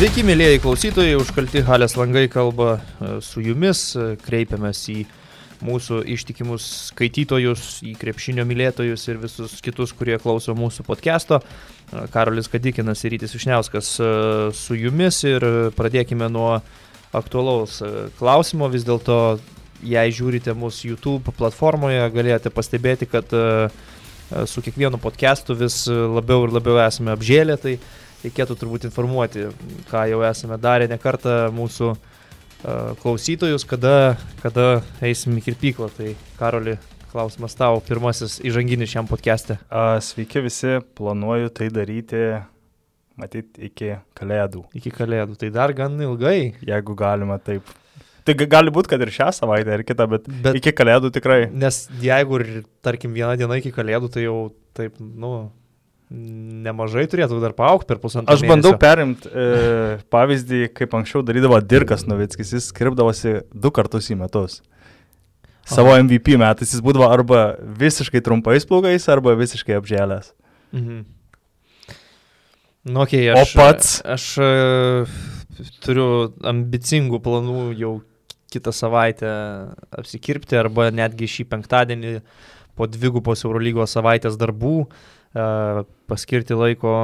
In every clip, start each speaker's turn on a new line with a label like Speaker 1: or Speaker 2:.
Speaker 1: Sveiki, mėlyjeji klausytojai, užkalti Halės langai kalba e, su jumis, e, kreipiamės į mūsų ištikimus skaitytojus, į krepšinio mylėtojus ir visus kitus, kurie klauso mūsų podcast'o. E, Karolis Kadikinas ir Rytis Višniauskas su jumis ir pradėkime nuo aktualaus klausimo. Vis dėlto, jei žiūrite mūsų YouTube platformoje, galėjote pastebėti, kad su kiekvienu podcastu vis labiau ir labiau esame apžėlę. Tai reikėtų turbūt informuoti, ką jau esame darę ne kartą mūsų uh, klausytojus, kada, kada eisim į kirpyklą. Tai Karoli, klausimas tau, pirmasis įžanginis šiam podcast'e.
Speaker 2: Sveiki visi, planuoju tai daryti, matyt, iki kalėdų.
Speaker 1: Iki kalėdų, tai dar gan ilgai.
Speaker 2: Jeigu galima taip. Tai gali būti, kad ir šią savaitę, ir kitą, bet, bet iki kalėdų tikrai.
Speaker 1: Nes jeigu ir, tarkim, vieną dieną iki kalėdų, tai jau taip, nu, nemažai turėtų dar paaukti per pusantrą.
Speaker 2: Aš bandau perimti e, pavyzdį, kaip anksčiau darydavo Dirkas Novickis, jis skripdavosi du kartus į metus. Savo Aha. MVP metais jis būdavo arba visiškai trumpais plaukais, arba visiškai apžėlęs. Mhm.
Speaker 1: Nu, okay, aš,
Speaker 2: o pats?
Speaker 1: Aš, aš turiu ambicingų planų jau kitą savaitę apsikirpti, arba netgi šį penktadienį po dvigubos Eurolygos savaitės darbų uh, E, paskirti laiko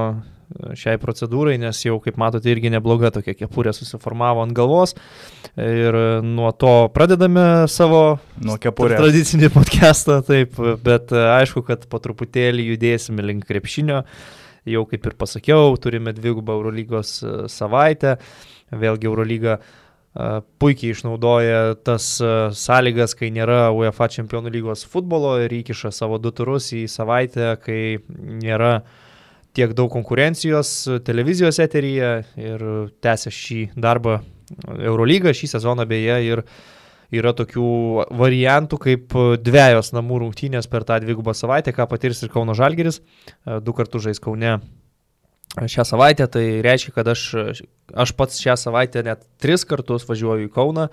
Speaker 1: šiai procedūrai, nes jau, kaip matote, irgi nebloga tokia kepurė susiformavo ant galvos. Ir nuo to pradedame savo tradicinį podcastą, taip, bet aišku, kad po truputėlį judėsime link krepšinio. Jau kaip ir pasakiau, turime dvigubą Eurolygos savaitę. Vėlgi Eurolyga uh, puikiai išnaudoja tas sąlygas, kai nėra UEFA čempionų lygos futbolo ir įkiša savo du turus į savaitę, kai nėra tiek daug konkurencijos televizijos eteryje ir tęsia šį darbą Eurolyga šį sezoną beje ir yra tokių variantų kaip dviejos namų rungtynės per tą dvigubą savaitę, ką patirs ir Kauno Žalgeris, du kartus žais Kaune šią savaitę, tai reiškia, kad aš, aš pats šią savaitę net tris kartus važiuoju į Kauną.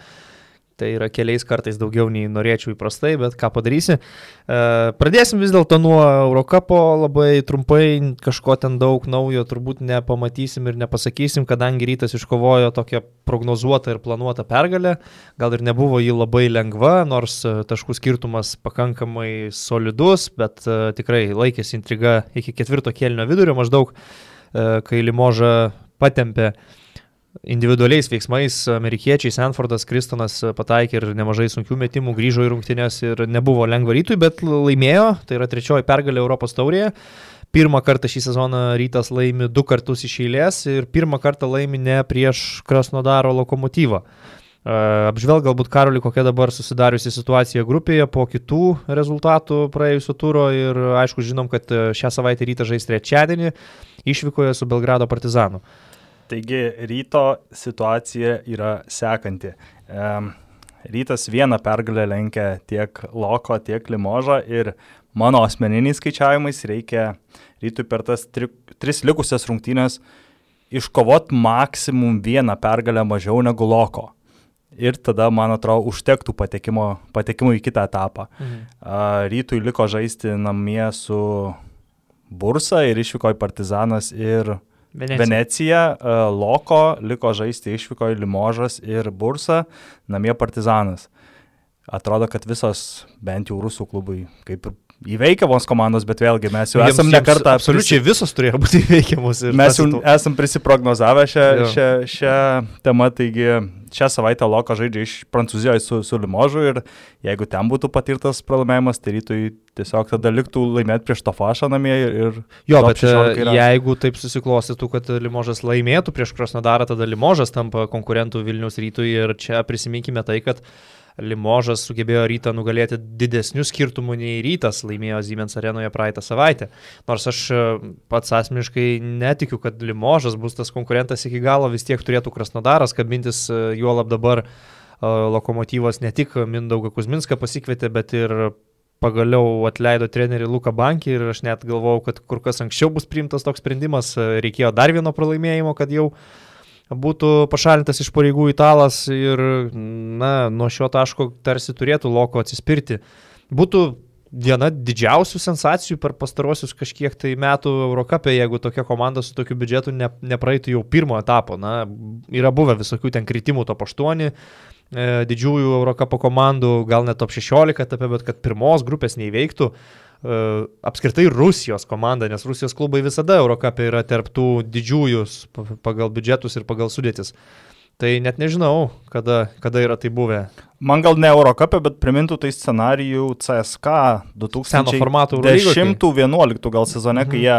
Speaker 1: Tai yra keliais kartais daugiau nei norėčiau įprastai, bet ką padarysi. E, pradėsim vis dėlto nuo Eurocapo, labai trumpai, kažko ten daug naujo turbūt nepamatysim ir nepasakysim, kadangi rytas iškovojo tokią prognozuotą ir planuotą pergalę. Gal ir nebuvo ji labai lengva, nors taškų skirtumas pakankamai solidus, bet e, tikrai laikėsi intriga iki ketvirto kėlinio vidurio maždaug. E, kai Limoža patempė individualiais veiksmais amerikiečiai, Sanfordas, Kristonas pataikė ir nemažai sunkių metimų, grįžo į rungtynės ir nebuvo lengva rytui, bet laimėjo, tai yra trečioji pergalė Europos taurėje. Pirmą kartą šį sezoną rytas laimi du kartus iš eilės ir pirmą kartą laimi ne prieš Krasnodaro lokomotyvą. Apžvelg galbūt Karoli, kokia dabar susidariusi situacija grupėje po kitų rezultatų praėjusio turo ir aišku žinom, kad e, šią savaitę rytą žais trečiadienį išvykoje su Belgrado partizanu.
Speaker 2: Taigi ryto situacija yra sekanti. Rytas vieną pergalę lenkia tiek Loko, tiek Limožą ir mano asmeniniais skaičiavimais reikia rytui per tas tri, tris likusias rungtynės iškovot maksimum vieną pergalę mažiau negu Loko ir tada, man atrodo, užtektų patekimo, patekimo į kitą etapą. Mhm. Rytui liko žaisti namie su Bursa ir išvyko į Partizanas ir Venecija. Venecija. Loko liko žaisti išvyko į Limožas ir Bursa, namie Partizanas. Atrodo, kad visos bent jau rusų klubai kaip ir įveikiamos komandos, bet vėlgi mes jau esame ne kartą.
Speaker 1: Absoliučiai prisi... visos turėjo būti įveikiamos.
Speaker 2: Mes jau esame prisiprognozavę šią, šią, šią temą, taigi šią savaitę Loka žaidžia iš Prancūzijos su, su Limožu ir jeigu ten būtų patirtas pralaimėjimas, tai rytui tiesiog tada liktų laimėti prieš Tofašą namie ir... ir
Speaker 1: jo, bet e, jeigu taip susiklostytų, kad Limožas laimėtų prieš Krasnodarą, tada Limožas tampa konkurentų Vilnius rytui ir čia prisiminkime tai, kad Limožas sugebėjo rytą nugalėti didesnių skirtumų nei rytas laimėjo Siemens arenoje praeitą savaitę. Nors aš e, pats asmeniškai netikiu, kad Limožas bus tas konkurentas iki galo, vis tiek turėtų Krasnodaras kabintis e, juolab dabar e, lokomotyvas ne tik Mindaugą Kuzminską pasikvietė, bet ir pagaliau atleido trenerių Luką Bankį ir aš net galvojau, kad kur kas anksčiau bus priimtas toks sprendimas, reikėjo dar vieno pralaimėjimo, kad jau uh, būtų pašalintas iš pareigų italas ir, na, nuo šio taško tarsi turėtų loko atsispirti. Būtų viena didžiausių sensacijų per pastarosius kažkiek tai metų Eurocapė, jeigu tokia komanda su tokiu biudžetu ne, nepraeitų jau pirmo etapo. Na, yra buvę visokių ten kritimų top 8, e, didžiųjų Eurocapo komandų, gal net top 16 etape, bet kad pirmos grupės neįveiktų. Apskritai Rusijos komanda, nes Rusijos klubai visada Eurocapė yra tarptų didžiųjų pagal biudžetus ir pagal sudėtis. Tai net nežinau, kada, kada yra tai buvę.
Speaker 2: Man gal ne Eurocapė, bet primintų tai scenarijų CSK 2010-2011 gal sezone, mhm. kai jie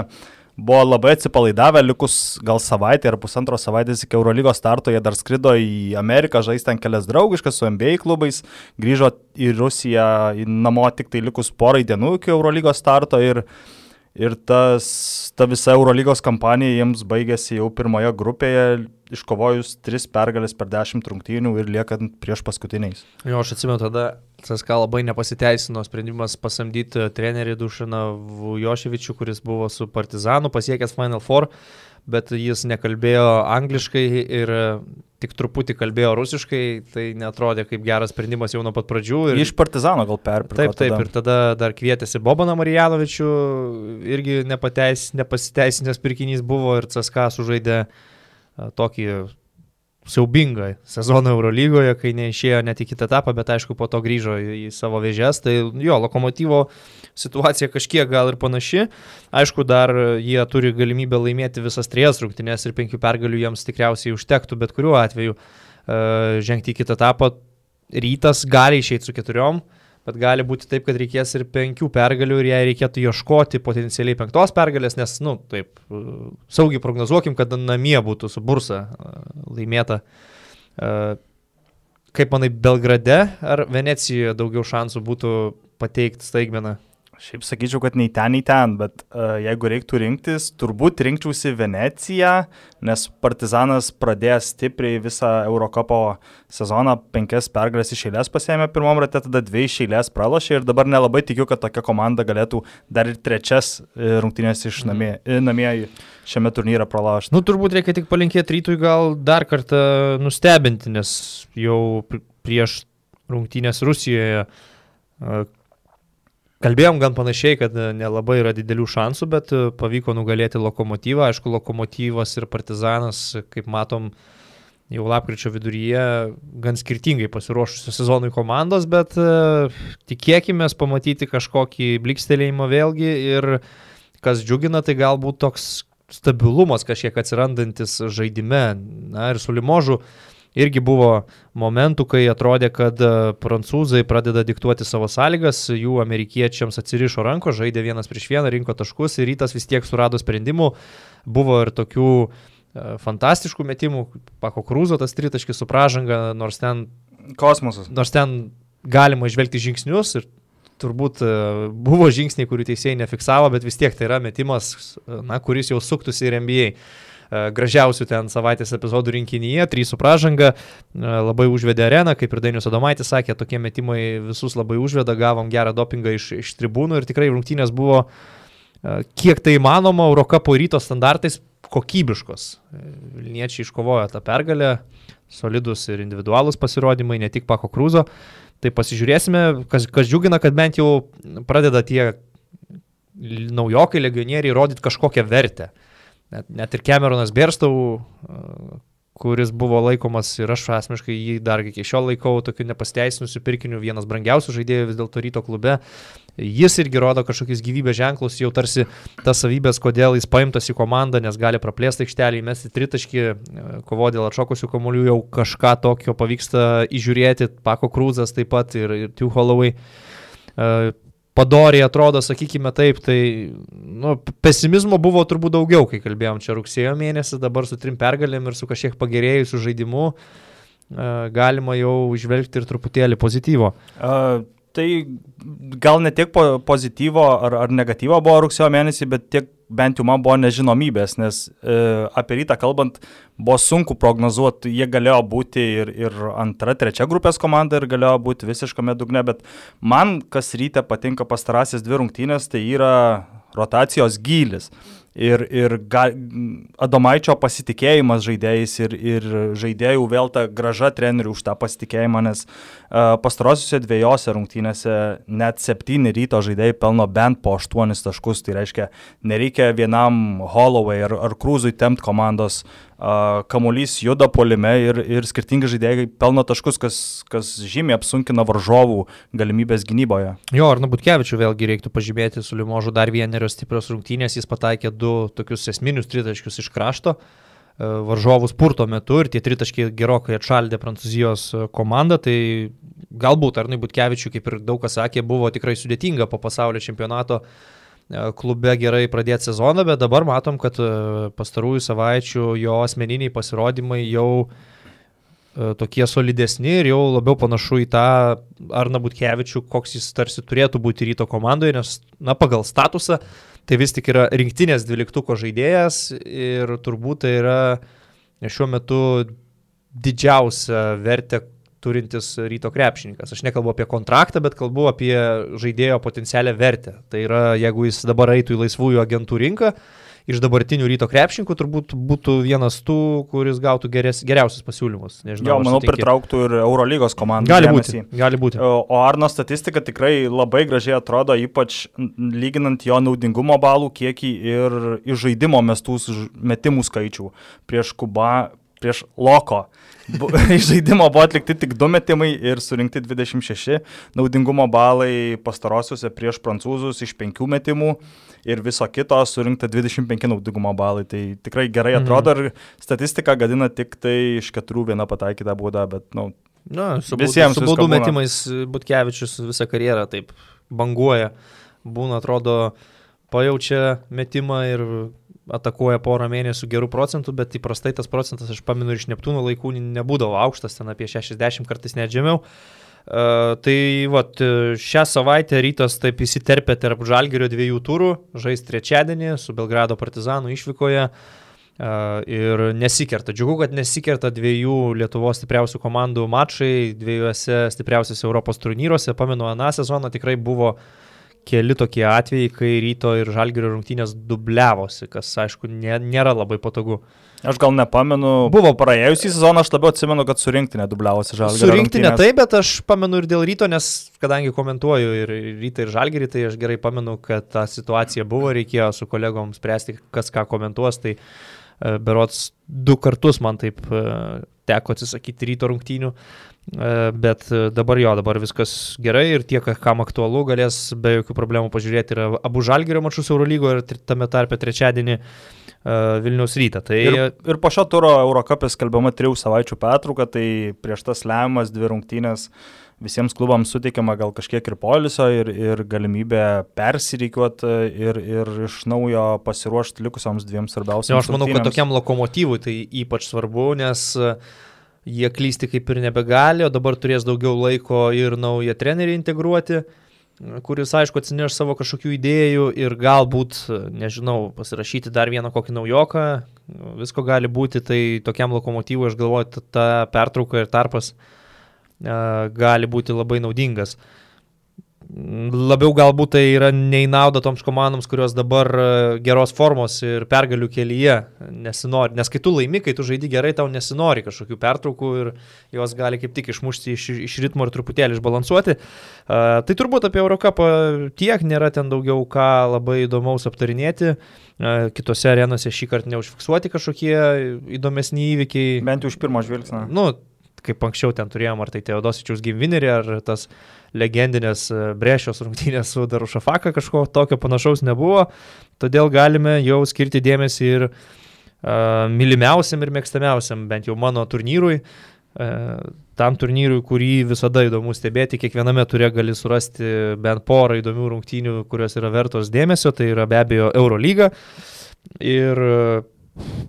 Speaker 2: buvo labai atsipalaidavę, likus gal savaitę ar pusantros savaitės iki Eurolygos starto, jie dar skrido į Ameriką, žaisti ten kelias draugiškas su NBA klubais, grįžo į Rusiją į namo tik tai likus porai dienų iki Eurolygos starto ir Ir tas, ta visa Eurolygos kampanija jiems baigėsi jau pirmoje grupėje, iškovojus tris pergalės per dešimt rungtynių ir liekant prieš paskutiniais.
Speaker 1: Jo, aš atsimenu tada, CSK labai nepasiteisino sprendimas pasamdyti trenerį Dušaną Vujoševičių, kuris buvo su Partizanu pasiekęs Final Four bet jis nekalbėjo angliškai ir tik truputį kalbėjo rusiškai, tai netrodė kaip geras sprendimas jau nuo pat pradžių.
Speaker 2: Ir... Iš Partizano gal perpirko.
Speaker 1: Taip, taip, tada. ir tada dar kvietėsi Bobaną Marijanovičių, irgi nepateis, nepasiteisinęs pirkinys buvo ir CSK sužaidė tokį siaubingą sezoną Eurolygoje, kai neišėjo net į kitą etapą, bet aišku po to grįžo į, savo vėžes. Tai jo, lokomotyvo situacija kažkiek gal ir panaši. Aišku, dar jie turi galimybę laimėti visas trijas rungtynės ir penkių pergalių jiems tikriausiai užtektų bet kuriuo atveju uh, žengti į kitą etapą. Rytas gali išeiti su keturiom. Uh, bet gali būti taip, kad reikės ir penkių pergalių ir jai reikėtų ieškoti potencialiai penktos pergalės, nes, nu, taip, saugiai prognozuokim, kad namie būtų su bursa laimėta. Kaip manai, Belgrade ar Venecijoje daugiau šansų būtų pateikti staigmeną?
Speaker 2: Šiaip sakyčiau, kad nei ten, nei ten, bet uh, jeigu reiktų rinktis, turbūt rinkčiausi Veneciją, nes Partizanas pradėjęs stipriai visą Eurocopo sezoną, penkias pergalės iš eilės pasėmė pirmam rate, tada dvi iš eilės pralošė ir dabar nelabai tikiu, kad tokia komanda galėtų dar ir trečias e, rungtynės iš namie, mm. namie šiame turnyre pralaužti.
Speaker 1: Nu, turbūt reikia tik palinkėti rytui gal dar kartą nustebinti, nes jau prieš rungtynės Rusijoje Kalbėjom gan panašiai, kad e, nelabai yra didelių šansų, bet e, pavyko nugalėti lokomotyvą. Aišku, lokomotyvas ir partizanas, kaip matom, jau lapkričio viduryje gan skirtingai pasiruošusios sezonui komandos, bet uh, tikėkime pamatyti kažkokį blikstelėjimą vėlgi ir kas džiugina, tai galbūt toks stabilumas kažkiek atsirandantis žaidime. Na ir su Limožu irgi buvo momentų, kai atrodė, kad e, prancūzai pradeda diktuoti savo sąlygas, jų amerikiečiams atsirišo ranko, žaidė vienas prieš vieną, rinko taškus ir rytas vis tiek surado sprendimų. Buvo ir tokių e, fantastiškų metimų, Pako Krūzo tas tritaškis su pražanga, nors ten...
Speaker 2: Kosmosas.
Speaker 1: Nors ten galima išvelgti žingsnius ir turbūt e, buvo žingsniai, kurių teisėjai nefiksavo, bet vis tiek tai yra metimas, na, kuris jau suktųsi ir NBA. E, gražiausių ten savaitės epizodų rinkinyje, trys su pražanga, e, labai užvedė areną, kaip ir Dainius Adomaitis sakė, tokie metimai visus labai užveda, gavom gerą dopingą iš, iš tribūnų ir tikrai rungtynės buvo e, kiek tai įmanoma, Eurocapo ryto standartais kokybiškos. Vilniečiai iškovojo tą pergalę, solidus ir individualus pasirodymai, ne tik Pako Krūzo. Tai pasižiūrėsime, kas, kas džiugina, kad bent jau pradeda tie naujokai legionieriai rodyti kažkokią vertę. Uh, net, net ir Cameronas Berstau, kuris buvo laikomas ir aš asmeniškai jį dar iki šiol laikau tokiu nepasteisinusiu pirkiniu, vienas brangiausių žaidėjų vis dėlto ryto klube. Jis irgi rodo kažkokius gyvybės ženklus, jau tarsi tas savybės, kodėl jis paimtas į komandą, nes gali praplėsti aikštelį, įmesti tritaškį, kovo dėl atšokusių kamuolių, jau kažką tokio pavyksta įžiūrėti, Pako Krūzas taip pat ir, ir Tiu Holloway padoriai atrodo, sakykime taip, tai nu, pesimizmo buvo turbūt daugiau, kai kalbėjom čia rugsėjo mėnesį, dabar su trim pergalėm ir su kažkiek pagerėjusiu žaidimu e, galima jau išvelgti ir truputėlį pozityvo.
Speaker 2: Tai gal ne tiek pozityvo ar, ar negatyvo buvo rugsėjo mėnesį, bet tiek bent jau man buvo nežinomybės, nes e, apie rytą kalbant, buvo sunku prognozuoti, jie galėjo būti ir, ir antra, trečia grupės komanda ir galėjo būti visiškame dugne, bet man kas ryte patinka pastarasis dvi rungtynės, tai yra rotacijos gylis. ir, ir ga, Adomaičio pasitikėjimas žaidėjais ir, ir žaidėjų vėl ta graža trenerių už tą pasitikėjimą, nes pastarosiuose dviejose rungtynėse net septyni ryto žaidėjai pelno bent po aštuonis taškus, tai reiškia nereikia vienam Holloway ar, ar Krūzui tempt komandos. Kamuolys juda polime ir, ir skirtingi žaidėjai pelno taškus, kas, kas žymiai apsunkina varžovų galimybės gynyboje.
Speaker 1: Jo, ar Nabutkevičių vėlgi reiktų pažymėti su Limožu dar vienerios stiprios rungtynės, jis pataikė du tokius esminius tritaškius iš krašto varžovų spurto metu ir tie tritaškiai gerokai atšaldė Prancūzijos komandą, tai galbūt Arnui Butkevičiui, kaip ir daug kas sakė, buvo tikrai sudėtinga po pasaulio čempionato E, klube gerai pradėti sezoną, bet dabar matom, kad e, pastarųjų savaičių jo asmeniniai pasirodymai jau e, tokie solidesni ir jau labiau panašu į tą Arna Butkevičių, koks jis tarsi turėtų būti ryto komandoje, nes, na, pagal statusą tai vis tik yra rinktinės dvyliktuko žaidėjas ir turbūt tai yra šiuo metu didžiausia vertė, turintis ryto krepšininkas. Aš nekalbu apie kontraktą, bet kalbu apie žaidėjo potencialią vertę. Tai yra, jeigu jis dabar eitų į laisvųjų agentų rinką, iš dabartinių ryto krepšininkų turbūt būtų vienas tų, kuris gautų geres, geriausius pasiūlymus.
Speaker 2: Nežinau, jo, manau, sutinki. pritrauktų ir Eurolygos komandą.
Speaker 1: Gali dėmesį. būti. Gali būti.
Speaker 2: O Arno statistika tikrai labai gražiai atrodo, ypač lyginant jo naudingumo balų kiekį ir žaidimo mestų metimų skaičių prieš Kubą, prieš Loko. Iš žaidimo buvo atlikti tik du metimai ir surinkti 26 naudingumo balai pastarosiuose prieš prancūzus iš penkių metimų ir viso kito surinkta 25 naudingumo balai. Tai tikrai gerai mhm. atrodo mhm. ir statistika gadina tik tai iš keturių vieną pataikytą būdą, bet nu,
Speaker 1: Na, su visiems. Su baudų metimais Butkevičius visą karjerą taip banguoja. Būna, atrodo, pajaučia metimą ir atakuoja porą mėnesių gerų procentų, bet įprastai tas procentas, aš paminu, iš Neptūno laikų nebūdavo aukštas, ten apie 60 kartais net žemiau. Uh, tai vat, šią savaitę rytas taip įsiterpė tarp Žalgerio dviejų turų, žais trečiadienį su Belgrado partizanų išvykoje uh, ir nesikerta. Džiugu, kad nesikerta dviejų Lietuvos stipriausių komandų mačai, dviejose stipriausiose Europos turnyruose. Pamenu, aną sezoną tikrai buvo uh, keli tokie atvejai, kai ryto ir žalgerio rungtynės dubliavosi, kas aišku nė, nėra labai patogu.
Speaker 2: Aš gal nepamenu. Buvo praėjusį sezoną, aš labiau atsimenu, kad surinkti nedubliavosi žalgerio.
Speaker 1: Surinkti ne taip, bet aš pamenu ir dėl ryto, nes kadangi komentuoju ir rytą ir žalgerį, tai aš gerai pamenu, kad ta situacija buvo, reikėjo su kolegom spręsti, kas ką komentuos. Tai e, berots du kartus man taip e, teko atsisakyti ryto rungtynių. E, bet dabar jo, dabar viskas gerai ir tie, kam aktualu, galės be jokių problemų pažiūrėti ir abu žalgerio mačius Eurolygo ir tame tarpe trečiadienį e, Vilnius rytą. Tai...
Speaker 2: Ir, ir po šio turo Eurocapės skelbiama trijų savaičių pertrauka, tai prieš tas lemiamas dvi rungtynės visiems klubams suteikiama gal kažkiek ir poliso ir, ir galimybė persirikiuoti ir, ir iš naujo pasiruošti likusioms dviem svarbiausiams.
Speaker 1: Aš manau, kad tokiam lokomotyvui tai ypač svarbu, nes uh, jie klysti kaip ir nebegali, o dabar turės daugiau laiko ir naują trenerį integruoti, kuris, aišku, atsineš savo kažkokių idėjų ir galbūt, nežinau, pasirašyti dar vieną kokį naujoką, visko gali būti, tai tokiam lokomotyvui aš galvoju, ta pertrauka ir tarpas gali būti labai naudingas. Labiau galbūt tai yra neįnauda toms komandoms, kurios dabar e, geros formos ir pergalių kelyje nesinori. Nes kai tu laimi, kai tu žaidi gerai, tau nesinori kažkokių pertraukų ir jos gali kaip tik išmušti iš, iš ritmo ir truputėlį išbalansuoti. Uh, tai turbūt apie Eurocapą tiek, nėra ten daugiau ką labai įdomaus aptarinėti. Uh, kitose arenose šį kartą neužfiksuoti kažkokie įdomesni įvykiai.
Speaker 2: Bent jau už pirmo žvilgsnio.
Speaker 1: Nu, kaip anksčiau ten turėjom, ar tai Teodosičiaus gimvinerį, ar tas legendinės e, Brešios rungtynės su Darušafaka, kažko tokio panašaus nebuvo, todėl galime jau skirti dėmesį ir uh, mylimiausiam ir mėgstamiausiam, bent jau mano turnyrui, uh, tam turnyrui, kurį visada įdomu stebėti, kiekviename turė gali surasti bent porą įdomių rungtynių, kurios yra vertos dėmesio, tai yra be abejo Eurolyga. Ir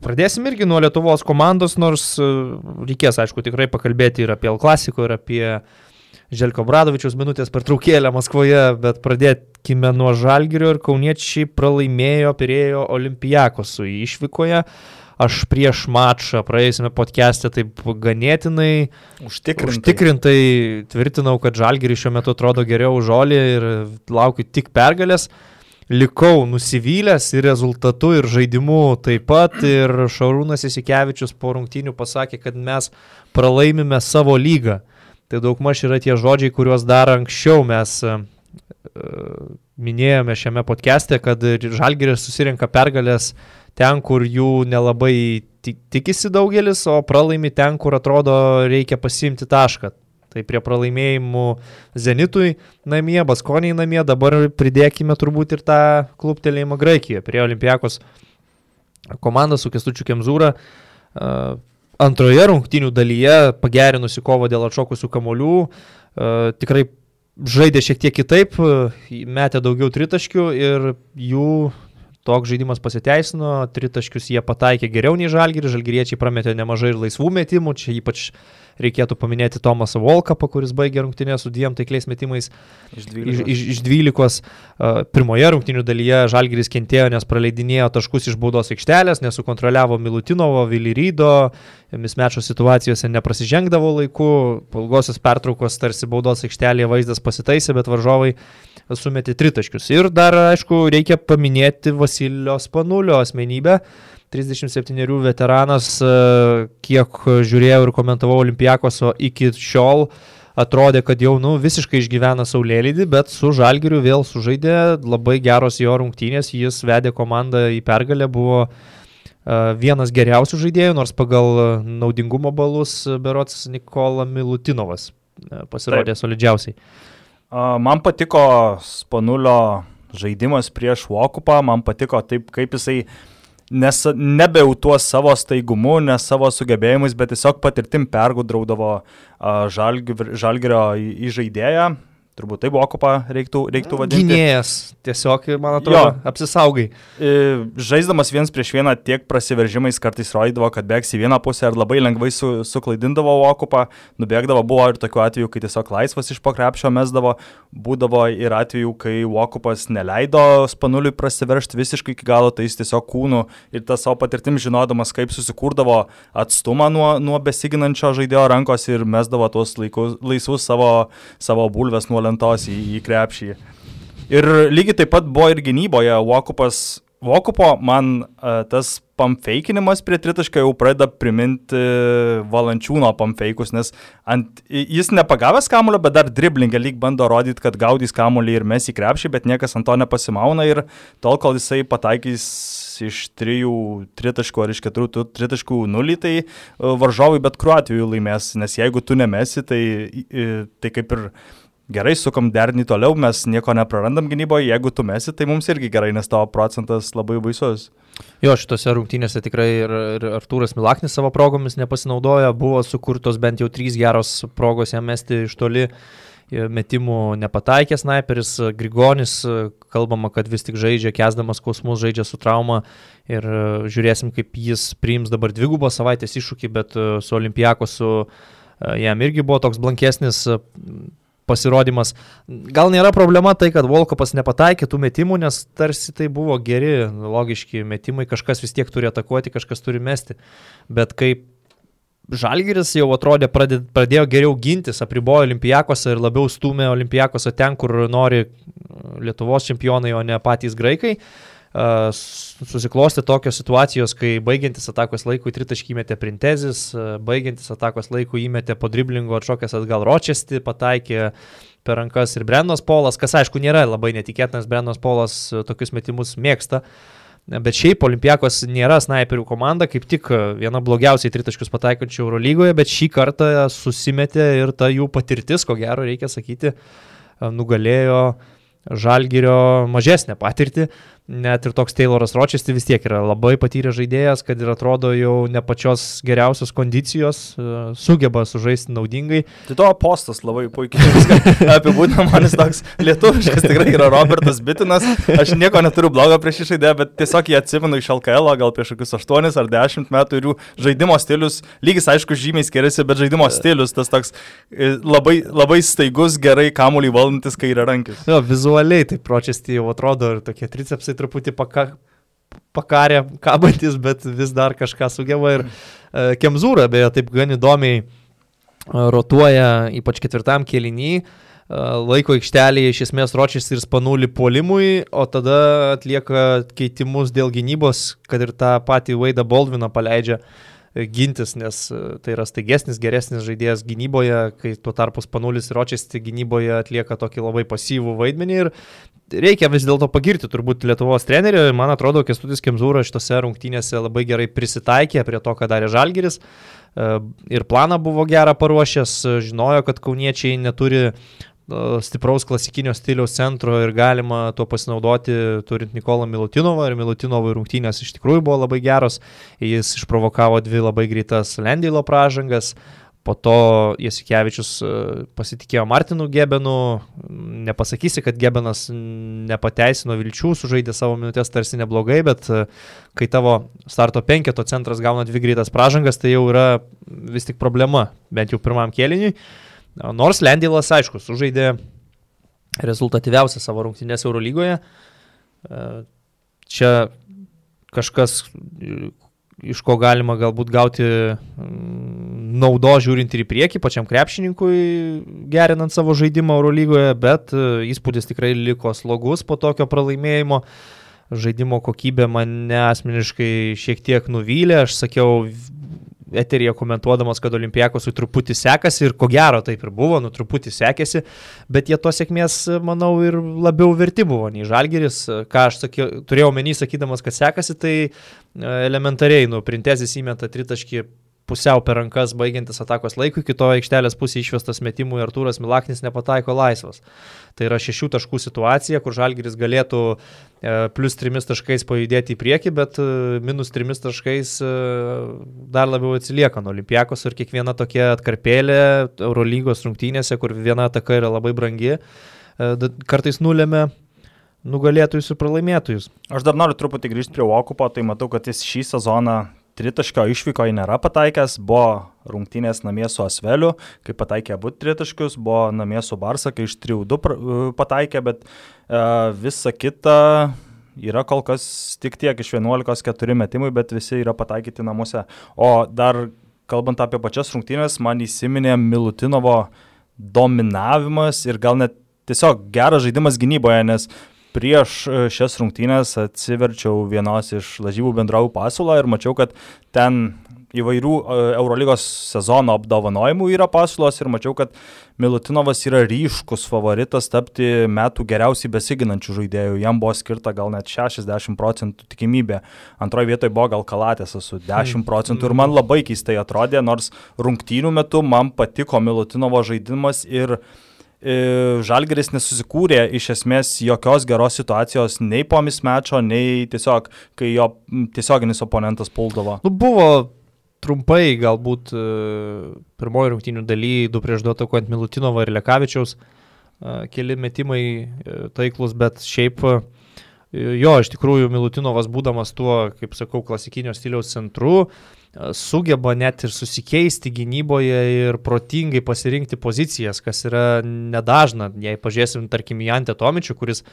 Speaker 1: Pradėsim irgi nuo Lietuvos komandos, nors e, reikės, aišku, tikrai pakalbėti ir apie L klasiko, ir apie Želko Bradovičiaus minutės pertraukėlę Maskvoje, bet pradėkime nuo Žalgirio ir kauniečiai pralaimėjo Pirėjo Olimpijakosų išvykoje. Aš prieš mačą praėjusiame podcast'e taip ganėtinai užtikrintai. užtikrintai tvirtinau, kad Žalgiris šiuo metu atrodo geriau už Žolį ir laukiu tik pergalės. Likau nusivylęs ir rezultatu, ir žaidimu taip pat. Ir Šarūnas Isikevičius po rungtynių pasakė, kad mes pralaimime savo lygą. Tai daug maž yra tie žodžiai, kuriuos dar anksčiau mes uh, minėjome šiame podcast'e, kad Žalgiris susirinka pergalės ten, kur jų nelabai tikisi daugelis, o pralaimi ten, kur atrodo reikia pasimti tašką. Tai prie pralaimėjimų Zenitui namie, Baskoniai namie, dabar pridėkime turbūt ir tą klubtelėjimą Graikijoje, prie Olimpijakos komandą su Kestučiu Kemzūra. Antroje rungtinių dalyje pagerinusi kovą dėl atšokusių kamolių, tikrai žaidė šiek tiek kitaip, metė daugiau tritaškių ir jų toks žaidimas pasiteisino, tritaškius jie pataikė geriau nei žalgirį, žalgiriečiai prametė nemažai ir laisvų metimų, čia ypač reikėtų paminėti Tomasą Volkapą, kuris baigė rungtynę su dviem taikliais metimais iš 12. Iš, iš, iš 12. Pirmoje rungtynių dalyje Žalgiris kentėjo, nes praleidinėjo taškus iš baudos aikštelės, nesukontroliavo Milutinovo, Vilirydo, mismečio situacijose neprasižengdavo laiku, ilgosios pertraukos tarsi baudos aikštelėje vaizdas pasitaisė, bet varžovai sumetė tritaškius. Ir dar, aišku, reikia paminėti Vasilio Spanulio asmenybę. 37 veteranas, e, kiek žiūrėjau ir komentavau Olimpiakoso iki šiol, atrodė, kad jau nu, visiškai išgyvena Saulėlydį, bet su Žalgiriu vėl sužaidė, labai geros jo rungtynės, jis vedė komandą į pergalę, buvo e, vienas geriausių žaidėjų, nors pagal naudingumo balus Berots Nikola Milutinovas e, pasirodė Taip. solidžiausiai.
Speaker 2: Man patiko Spanulio žaidimas prieš Vokupą, man patiko taip, kaip jisai uh, nes nebe jau tuo savo staigumu, ne savo sugebėjimais, bet tiesiog patirtim pergudraudavo žalgerio įžaidėją Turbūt tai buvo okupą reiktų, reiktų vadinti.
Speaker 1: Gynėjas, tiesiog, man atrodo, jo. apsisaugai.
Speaker 2: E, žaisdamas viens prieš vieną tiek prasiveržimais kartais rodydavo, kad bėgs į vieną pusę ir labai lengvai su, suklaidindavo okupą, nubėgdavo, buvo ir tokių atvejų, kai tiesiog laisvas iš pakrepšio mesdavo, būdavo ir atvejų, kai okupas neleido spanuliui prasiveršti visiškai iki galo, tai jis tiesiog kūnų ir tą savo patirtim žinodamas, kaip susikurdavo atstumą nuo, nuo besiginančio žaidėjo rankos ir mesdavo tuos laikus, laisvus savo, savo bulves nuo lentos į, į krepšį. Ir lygiai taip pat buvo ir gynyboje, Vokupas, Vokupo man uh, tas pamfeikinimas prie tritaškio jau pradeda priminti valančiūno pamfeikus, nes ant, jis nepagavęs kamulio, bet dar driblingą lyg bando rodyti, kad gaudys kamulį ir mes į krepšį, bet niekas ant to nepasimauna ir tol, kol jisai pataikys iš trijų tritaškų ar iš keturių tritaškų nulį, tai e, varžovai bet kuriuo atveju laimės, nes jeigu tu nemesi, tai, tai kaip ir gerai, sukam dernį toliau, mes nieko neprarandam gynyboje, jeigu tu mesi, tai mums irgi gerai, nes tavo procentas labai baisus.
Speaker 1: Jo, šitose rungtynėse tikrai ir, ir Artūras Milaknis savo progomis nepasinaudojo, buvo sukurtos bent jau trys geros progos jam mesti iš toli metimų nepataikė sniperis, Grigonis, kalbama, kad vis tik žaidžia, kesdamas kosmus, žaidžia su trauma ir žiūrėsim, kaip jis priims dabar dvigubą savaitės iššūkį, bet su Olimpiakosu jam irgi buvo toks blankesnis pasirodymas. Gal nėra problema tai, kad Volkopas nepataikė tų metimų, nes tarsi tai buvo geri, logiški metimai, kažkas vis tiek turi atakuoti, kažkas turi mesti. Bet kaip Žalgiris jau atrodė, pradėjo geriau gintis, apribojo Olimpijakosą ir labiau stumė Olimpijakosą ten, kur nori Lietuvos čempionai, o ne patys graikai. Uh, susiklosti tokios situacijos, kai baigiantis atakos laikų tritaškį įmetė Printezis, baigiantis atakos laikų įmetė po driblingo atšokęs atgal Ročesti, pataikė per rankas ir Brennos Polas, kas aišku nėra labai netikėtinas, Brennos Polas tokius metimus mėgsta. Bet šiaip Olimpiakos nėra snaiperių komanda, kaip tik viena blogiausiai tritaškius pataikančių Eurolygoje, bet šį kartą susimetė ir ta jų patirtis, ko gero reikia sakyti, nugalėjo Žalgirio mažesnę patirtį. Uh, net ir toks Tayloras Rochester vis tiek yra labai patyręs žaidėjas, kad ir atrodo jau ne pačios geriausios kondicijos, e, sugeba sužaisti naudingai.
Speaker 2: Tai to postas labai puikiai apibūdina, man jis toks lietuviškas tikrai yra Robertas Bitinas, aš nieko neturiu blogo prieš šį žaidėją, bet tiesiog jį atsimenu iš LKL, gal prieš kokius 8 ar 10 metų ir jų žaidimo stilius, lygis aišku žymiai skiriasi, bet žaidimo stilius tas toks e, labai, labai staigus, gerai kamuolį valdantis kairė rankis.
Speaker 1: Jo, vizualiai tai Rochester jau atrodo ir tokie tricepsai jisai truputį paka, pakarė kabantis, bet vis dar kažką sugeba. Ir e, Kemzūra beje taip gan įdomiai e, rotuoja, ypač ketvirtam kėlinį. laiko aikštelėje iš esmės Ročesteris panulį polimui, o tada atlieka keitimus dėl gynybos, kad ir tą patį Vaidą Baldviną paleidžia gintis, nes tai yra staigesnis, geresnis žaidėjas gynyboje, kai tuo tarpu Spanulis Ročesti gynyboje atlieka tokį labai pasyvų vaidmenį ir reikia vis dėlto pagirti turbūt Lietuvos trenerių. Man atrodo, Kestutis Kemzūra šitose rungtynėse labai gerai prisitaikė prie to, ką darė Žalgiris. Ir planą buvo gerą paruošęs, žinojo, kad kauniečiai neturi stipraus klasikinio stiliaus centro ir galima tuo pasinaudoti turint Nikolą Milutinovą ir Milutinovų rungtynės iš tikrųjų buvo labai geros, jis išprovokavo dvi labai greitas Lendylo pražangas, po to Jasikevičius pasitikėjo Martinu Gebenu, nepasakysi, kad Gebenas nepateisino vilčių, sužaidė savo minutės tarsi neblogai, bet kai tavo starto penketo centras gauna dvi greitas pražangas, tai jau yra vis tik problema, bent jau pirmam kėliniui. Nors Lendylas, aišku, sužaidė rezultatyviausią savo rungtynės Eurolygoje. E, čia kažkas, iš ko galima galbūt gauti mm, naudo žiūrint ir į priekį pačiam krepšininkui, gerinant savo žaidimą Eurolygoje, bet e, įspūdis tikrai liko slogus po tokio pralaimėjimo. Žaidimo kokybė mane asmeniškai šiek tiek nuvylė. Aš sakiau eterija komentuodamas, kad Olimpijakosui truputį sekasi ir ko gero taip ir buvo, nu truputį sekėsi, bet jie to sėkmės, manau, ir labiau verti buvo nei Žalgeris. Ką aš sakiau, turėjau menį sakydamas, kad sekasi, tai e, elementariai, nu, printezis įmeta tritaškį pusiau per rankas baigiantis atakos laikui, kito aikštelės pusė išvestas metimų ir Artūras Milaknis nepataiko laisvas. Tai yra šešių taškų situacija, kur Žalgiris galėtų e, plus trimis taškais pajudėti į priekį, bet e, minus trimis taškais e, dar labiau atsilieka nuo Olimpiakos ir kiekviena tokia atkarpėlė Eurolygos rungtynėse, kur viena ataka yra labai brangi, kartais nulėmė nugalėtojus ir pralaimėtojus.
Speaker 2: Aš dar noriu truputį grįžti prie Okupo, tai matau, kad jis šį sezoną tritaškio išvykoje nėra pataikęs, buvo rungtynės namie su Asveliu, kai pataikė abu tritaškius, buvo namie su Barsa, kai iš 3-2 e, pataikė, bet uh, visa kita yra kol kas tik tiek iš 11-4 metimui, bet visi yra pataikyti namuose. O dar kalbant apie pačias rungtynės, man įsiminė Milutinovo dominavimas ir gal net tiesiog geras žaidimas gynyboje, nes prieš e, šias rungtynės atsiverčiau vienos iš lažybų bendrovų pasiūlą ir mačiau, kad ten įvairių e, Eurolygos sezono apdovanojimų yra pasiūlos ir mačiau, kad Milutinovas yra ryškus favoritas tapti metų geriausiai besiginančių žaidėjų. Jam buvo skirta gal net 60 procentų tikimybė. Antroje vietoje buvo gal Kalatės su 10 hmm. procentų ir man labai keistai atrodė, nors rungtynių metu man patiko Milutinovo žaidimas ir uh, Žalgeris nesusikūrė iš esmės jokios geros situacijos nei po mismečio, nei tiesiog, kai jo tiesioginis oponentas puldavo.
Speaker 1: Nu, buvo trumpai galbūt e, pirmoji rungtynių daly, du prieš du atakuojant Milutinovo ir Lekavičiaus, e, keli metimai taiklus, bet šiaip jo, iš tikrųjų Milutinovas būdamas tuo, kaip sakau, klasikinio stiliaus centru, sugeba net ir susikeisti gynyboje ir protingai pasirinkti pozicijas, kas yra nedažna. Jei pažiūrėsim, tarkim, į Antę Tomičių, kuris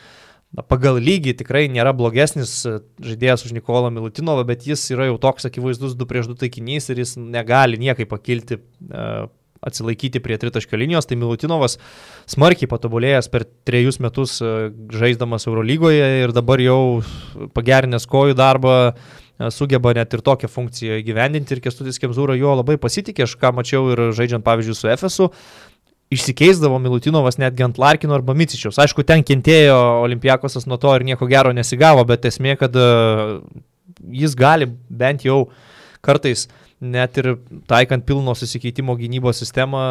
Speaker 1: na, pagal lygį tikrai nėra blogesnis žaidėjas už Nikolą Milutinovą, bet jis yra jau toks akivaizdus 2 prieš 2 taikinys ir jis negali niekaip pakilti atsilaikyti prie tritaškio linijos, tai Milutinovas smarkiai patobulėjęs per trejus metus žaisdamas Eurolygoje ir dabar jau pagerinęs kojų darbą, sugeba net ir tokią funkciją įgyvendinti ir Kestutis Kemzūra juo labai pasitikė, aš ką mačiau ir žaidžiant pavyzdžiui su Efesu, išsikeisdavo Milutinovas netgi ant Larkino arba Micičiaus. Aišku, ten kentėjo Olimpiakosas nuo to ir nieko gero nesigavo, bet esmė, kad jis gali bent jau kartais net ir taikant pilno susikeitimo gynybos sistemą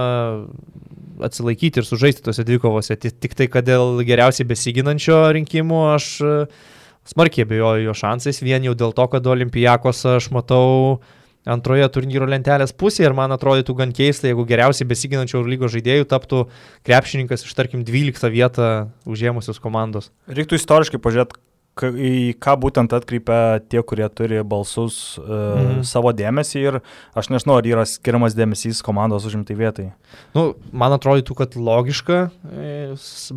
Speaker 1: atsilaikyti ir sužaisti tose dvikovose. Tik tai, kad dėl geriausiai besiginančio rinkimų aš smarkiai abejoju jo šansais, vien jau dėl to, kad Olimpijakos aš matau antroje turnyro lentelės pusėje ir man atrodytų gan keista, jeigu geriausiai besiginančio lygos žaidėjų taptų krepšininkas iš tarkim 12 vietą užėmusios komandos.
Speaker 2: Reiktų istoriškai pažiūrėti, į ką būtent atkreipia tie, kurie turi balsus e, mm. savo dėmesį ir aš nežinau, ar yra skiriamas dėmesys komandos užimtai vietai.
Speaker 1: Nu, man atrodytų, kad logiška e,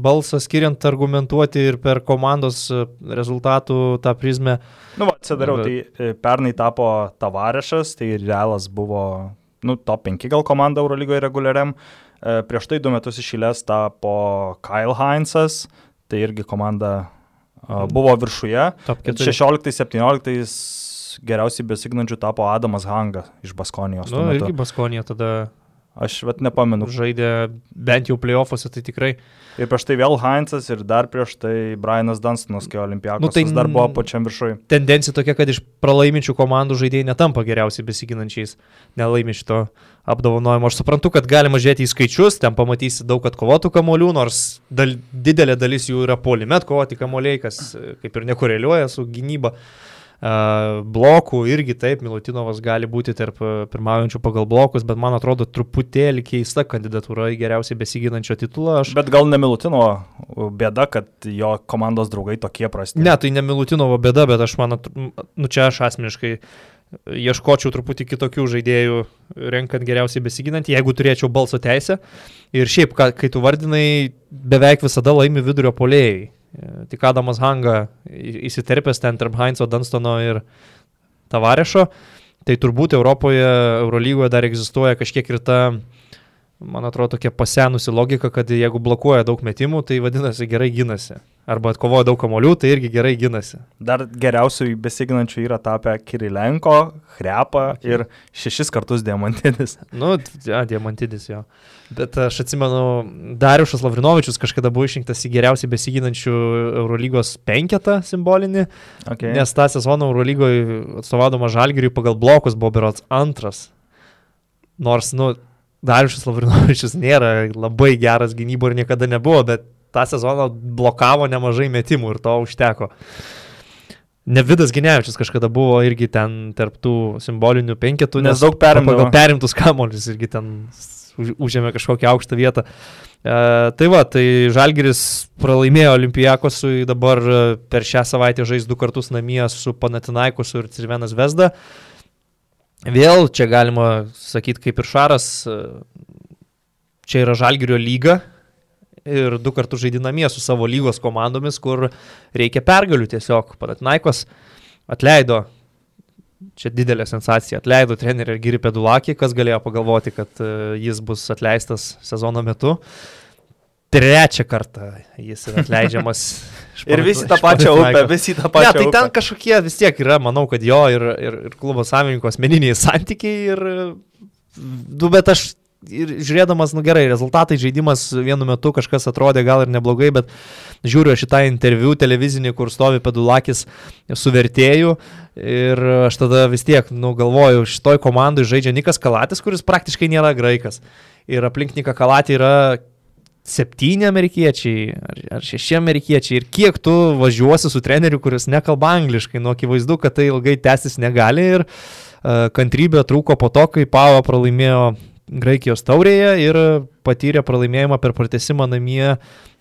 Speaker 1: balsą skiriant argumentuoti ir per komandos e, rezultatų tą prizmę.
Speaker 2: Nu, va, atsidariau, Bet... tai pernai tapo Tavarešas, tai realas buvo, nu, top 5 gal komanda Eurolygoje reguliariam. Prieš tai du metus išėlės tapo Kyle Heinzas, tai irgi komanda buvo viršuje.
Speaker 1: Top 4.
Speaker 2: 16-17 geriausiai besignančių tapo Adamas Hanga iš Baskonijos. tuo
Speaker 1: Nu, irgi Baskonija tada
Speaker 2: Aš vat nepamenu.
Speaker 1: žaidė bent jau playoffuose, tai tikrai.
Speaker 2: Ir prieš tai vėl Heinzas ir dar prieš tai Brianas Dunstonas, kai Olimpiakos
Speaker 1: Nu, tai
Speaker 2: dar buvo pačiam viršui.
Speaker 1: Tendencija tokia, kad iš pralaiminčių komandų žaidėjai netampa geriausiai besiginančiais, nelaimi šito apdovanojimo. Aš suprantu, kad galima žiūrėti į skaičius, ten pamatysi daug atkovotų kamolių, nors dal, didelė dalis jų yra polime atkovoti kamoliai, kas e, kaip ir nekoreliuoja su gynyba. Uh, blokų irgi taip, Milutinovas gali būti tarp e, pirmaujančių pagal blokus, bet man atrodo truputėlį keista kandidatūra į geriausiai besiginančio titulą. Aš
Speaker 2: Bet gal ne Milutino bėda, kad jo komandos draugai tokie prasti.
Speaker 1: Ne, tai ne Milutinovo bėda, bet aš man, nu čia aš asmeniškai ieškočiau truputį kitokių žaidėjų, renkant geriausiai besiginant, jeigu turėčiau balso teisę. Ir šiaip, kai tu vardinai, beveik visada laimi vidurio polėjai. Tik Adamas Hanga įsiterpęs ten tarp Heinzo, Dunstono ir Tavarešo. Tai turbūt Europoje, Eurolygoje dar egzistuoja kažkiek ir ta, man atrodo, tokia pasenusi logika, kad jeigu blokuoja daug metimų, tai vadinasi gerai ginasi. Arba atkovoja daug kamolių, tai irgi gerai ginasi.
Speaker 2: Dar geriausių besignančių yra tapę Kirilenko, Hrepa ir šešis kartus Diamantinis.
Speaker 1: Nu, ja, diamantidis jo. Bet aš atsimenu, Dariušas Lavrinovičius kažkada buvo išrinktas į geriausiai besiginančių Eurolygos penketą simbolinį, okay. Nes tą sezoną Eurolygoje atstovaudamas Žalgiriui pagal blokus buvo berots antras. Nors, nu, Dariušas Lavrinovičius nėra labai geras gynybo ir niekada nebuvo, bet tą sezoną blokavo nemažai metimų ir to užteko. Ne Vidas Ginevičius kažkada buvo irgi ten tarptų simbolinių penketų,
Speaker 2: Nes daug perimdavo.
Speaker 1: perimtus kamolius irgi ten už- užėmė kažkokią aukštą vietą. E, tai va, tai Žalgiris pralaimėjo Olimpijakosui, dabar e, per šią savaitę žais du kartus namie su Panatinaikosu ir Cirvenas Vesda. Vėl čia galima sakyti kaip ir Šaras, e, čia yra Žalgirio lyga ir du kartus žaidinamie su savo lygos komandomis, kur reikia pergalių tiesiog. Panatinaikos atleido, čia didelė sensacija, atleido trenerį Giri Pedulakį, kas galėjo pagalvoti, kad e, jis bus atleistas sezono metu. Trečią kartą jis yra atleidžiamas.
Speaker 2: Ir visi tą pačią upę, visi tą
Speaker 1: Ne,
Speaker 2: pačią
Speaker 1: tai
Speaker 2: upę.
Speaker 1: ten kažkokie vis tiek yra, manau, kad jo ir, ir, ir klubo savininko asmeniniai santykiai ir, du, bet aš ir žiūrėdamas, nu gerai, rezultatai žaidimas vienu metu kažkas atrodė gal ir neblogai, bet žiūriu šitą interviu televizinį, kur stovi Pedulakis su vertėju ir aš tada vis tiek, nu galvoju, šitoj komandai žaidžia Nikas Kalatis, kuris praktiškai nėra graikas. Ir aplink Niką Kalatį yra septyni amerikiečiai ar, ar šeši amerikiečiai ir kiek tu važiuosi su treneriu, kuris nekalba angliškai, nu akivaizdu, kad tai ilgai tęsis negali ir uh, kantrybė trūko po to, kai Pavo pralaimėjo Graikijos taurėje ir patyrė pralaimėjimą per pratesimą namie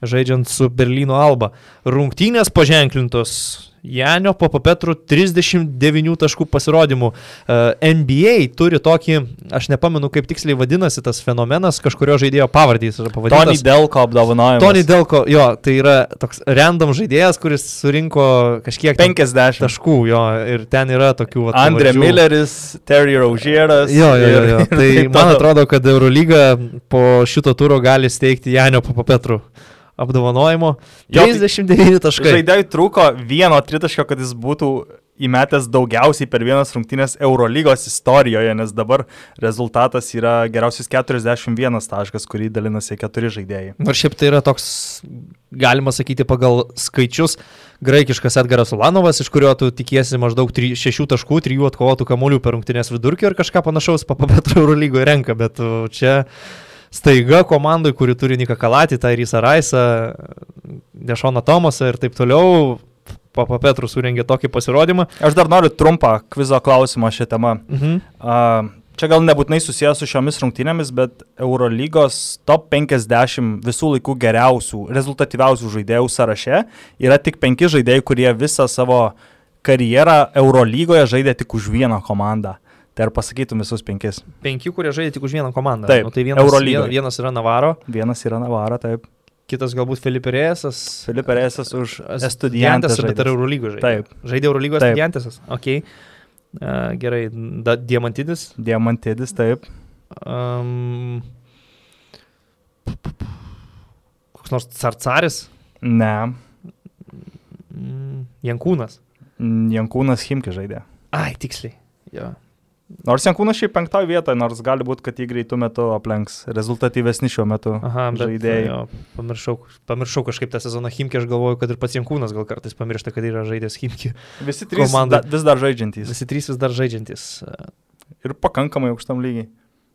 Speaker 1: žaidžiant su Berlyno Alba. Rungtynės paženklintos Janio Papapetrų 39 taškų pasirodymų. Uh, NBA turi tokį, aš nepamenu kaip tiksliai vadinasi tas fenomenas, kažkurio žaidėjo pavardys yra
Speaker 2: Tony. Delko apdovanojimas.
Speaker 1: Tony Delko, jo, tai yra toks random žaidėjas, kuris surinko kažkiek ten
Speaker 2: 50.
Speaker 1: taškų, jo, ir ten yra tokių... vat
Speaker 2: Andre
Speaker 1: pavardžių.
Speaker 2: Milleris, Terry Rozieras.
Speaker 1: Jo, jo, jo,
Speaker 2: ir-
Speaker 1: jo. Tai
Speaker 2: taip
Speaker 1: man atrodo, kad Eurolyga po šito turo gali steigti Janio Papapetrų apdovanojimo.
Speaker 2: Jo, tai
Speaker 1: 39 taškai.
Speaker 2: Žaidėjui trūko vieno tritaškio, kad jis būtų įmetęs daugiausiai per vienas rungtynės Eurolygos istorijoje, nes dabar rezultatas yra geriausias 41 taškas, kurį dalinasi keturi žaidėjai.
Speaker 1: Nors šiaip tai yra toks, galima sakyti, pagal skaičius graikiškas Edgaras Ulanovas, iš kurio tu tikiesi maždaug 6 taškų, 3 atkovotų kamuolių per rungtynės vidurkį ir kažką panašaus papapetro Eurolygoje renka, bet uh, čia staiga komandai, kuri turi Nika Kalatį, Tairysą Raisą, Dešoną Tomasą ir taip toliau, Papa Petru surengė tokį pasirodymą.
Speaker 2: Aš dar noriu trumpą kvizo klausimą šią temą.
Speaker 1: Mhm.
Speaker 2: A, Čia gal nebūtinai susijęs su šiomis rungtynėmis, bet Eurolygos top 50 visų laikų geriausių, rezultatyviausių žaidėjų sąraše yra tik penki žaidėjai, kurie visą savo karjerą Eurolygoje žaidė tik už vieną komandą. Tai ar pasakytum visus penkis?
Speaker 1: Penki, kurie žaidė tik už vieną komandą.
Speaker 2: Taip,
Speaker 1: nu, tai vienas,
Speaker 2: Eurolygoj.
Speaker 1: vien- vienas yra Navaro,
Speaker 2: Vienas yra Navara, taip.
Speaker 1: kitas galbūt Felipe Rėsas.
Speaker 2: Filipe Reisas už
Speaker 1: Estudiantes. bet ir
Speaker 2: žaidęs.
Speaker 1: Eurolygos žaidė.
Speaker 2: Taip.
Speaker 1: Žaidė Eurolygos
Speaker 2: Taip.
Speaker 1: Estudiantes. Ok. Uh, gerai, da, Diamantidis.
Speaker 2: Diamantidis, taip.
Speaker 1: Um, Koks nors Carcaris,
Speaker 2: Ne.
Speaker 1: mm, Jankūnas.
Speaker 2: Jankūnas Himki žaidė.
Speaker 1: Ai, tiksliai. Jo.
Speaker 2: Nors Jankūnas šiaip penktoje vietoje, nors gali būti, kad jį greitų metu aplenks. Rezultatyvesni šiuo metu
Speaker 1: Aha, bet,
Speaker 2: žaidėjai.
Speaker 1: Jo, pamiršau, pamiršau kažkaip tą sezoną Himki, aš galvoju, kad ir pats Jankūnas gal kartais pamiršta, kad yra žaidęs Himki.
Speaker 2: Visi trys
Speaker 1: komandai.
Speaker 2: da, vis dar žaidžiantys.
Speaker 1: Visi trys vis dar žaidžiantis.
Speaker 2: Ir pakankamai aukštam lygiai.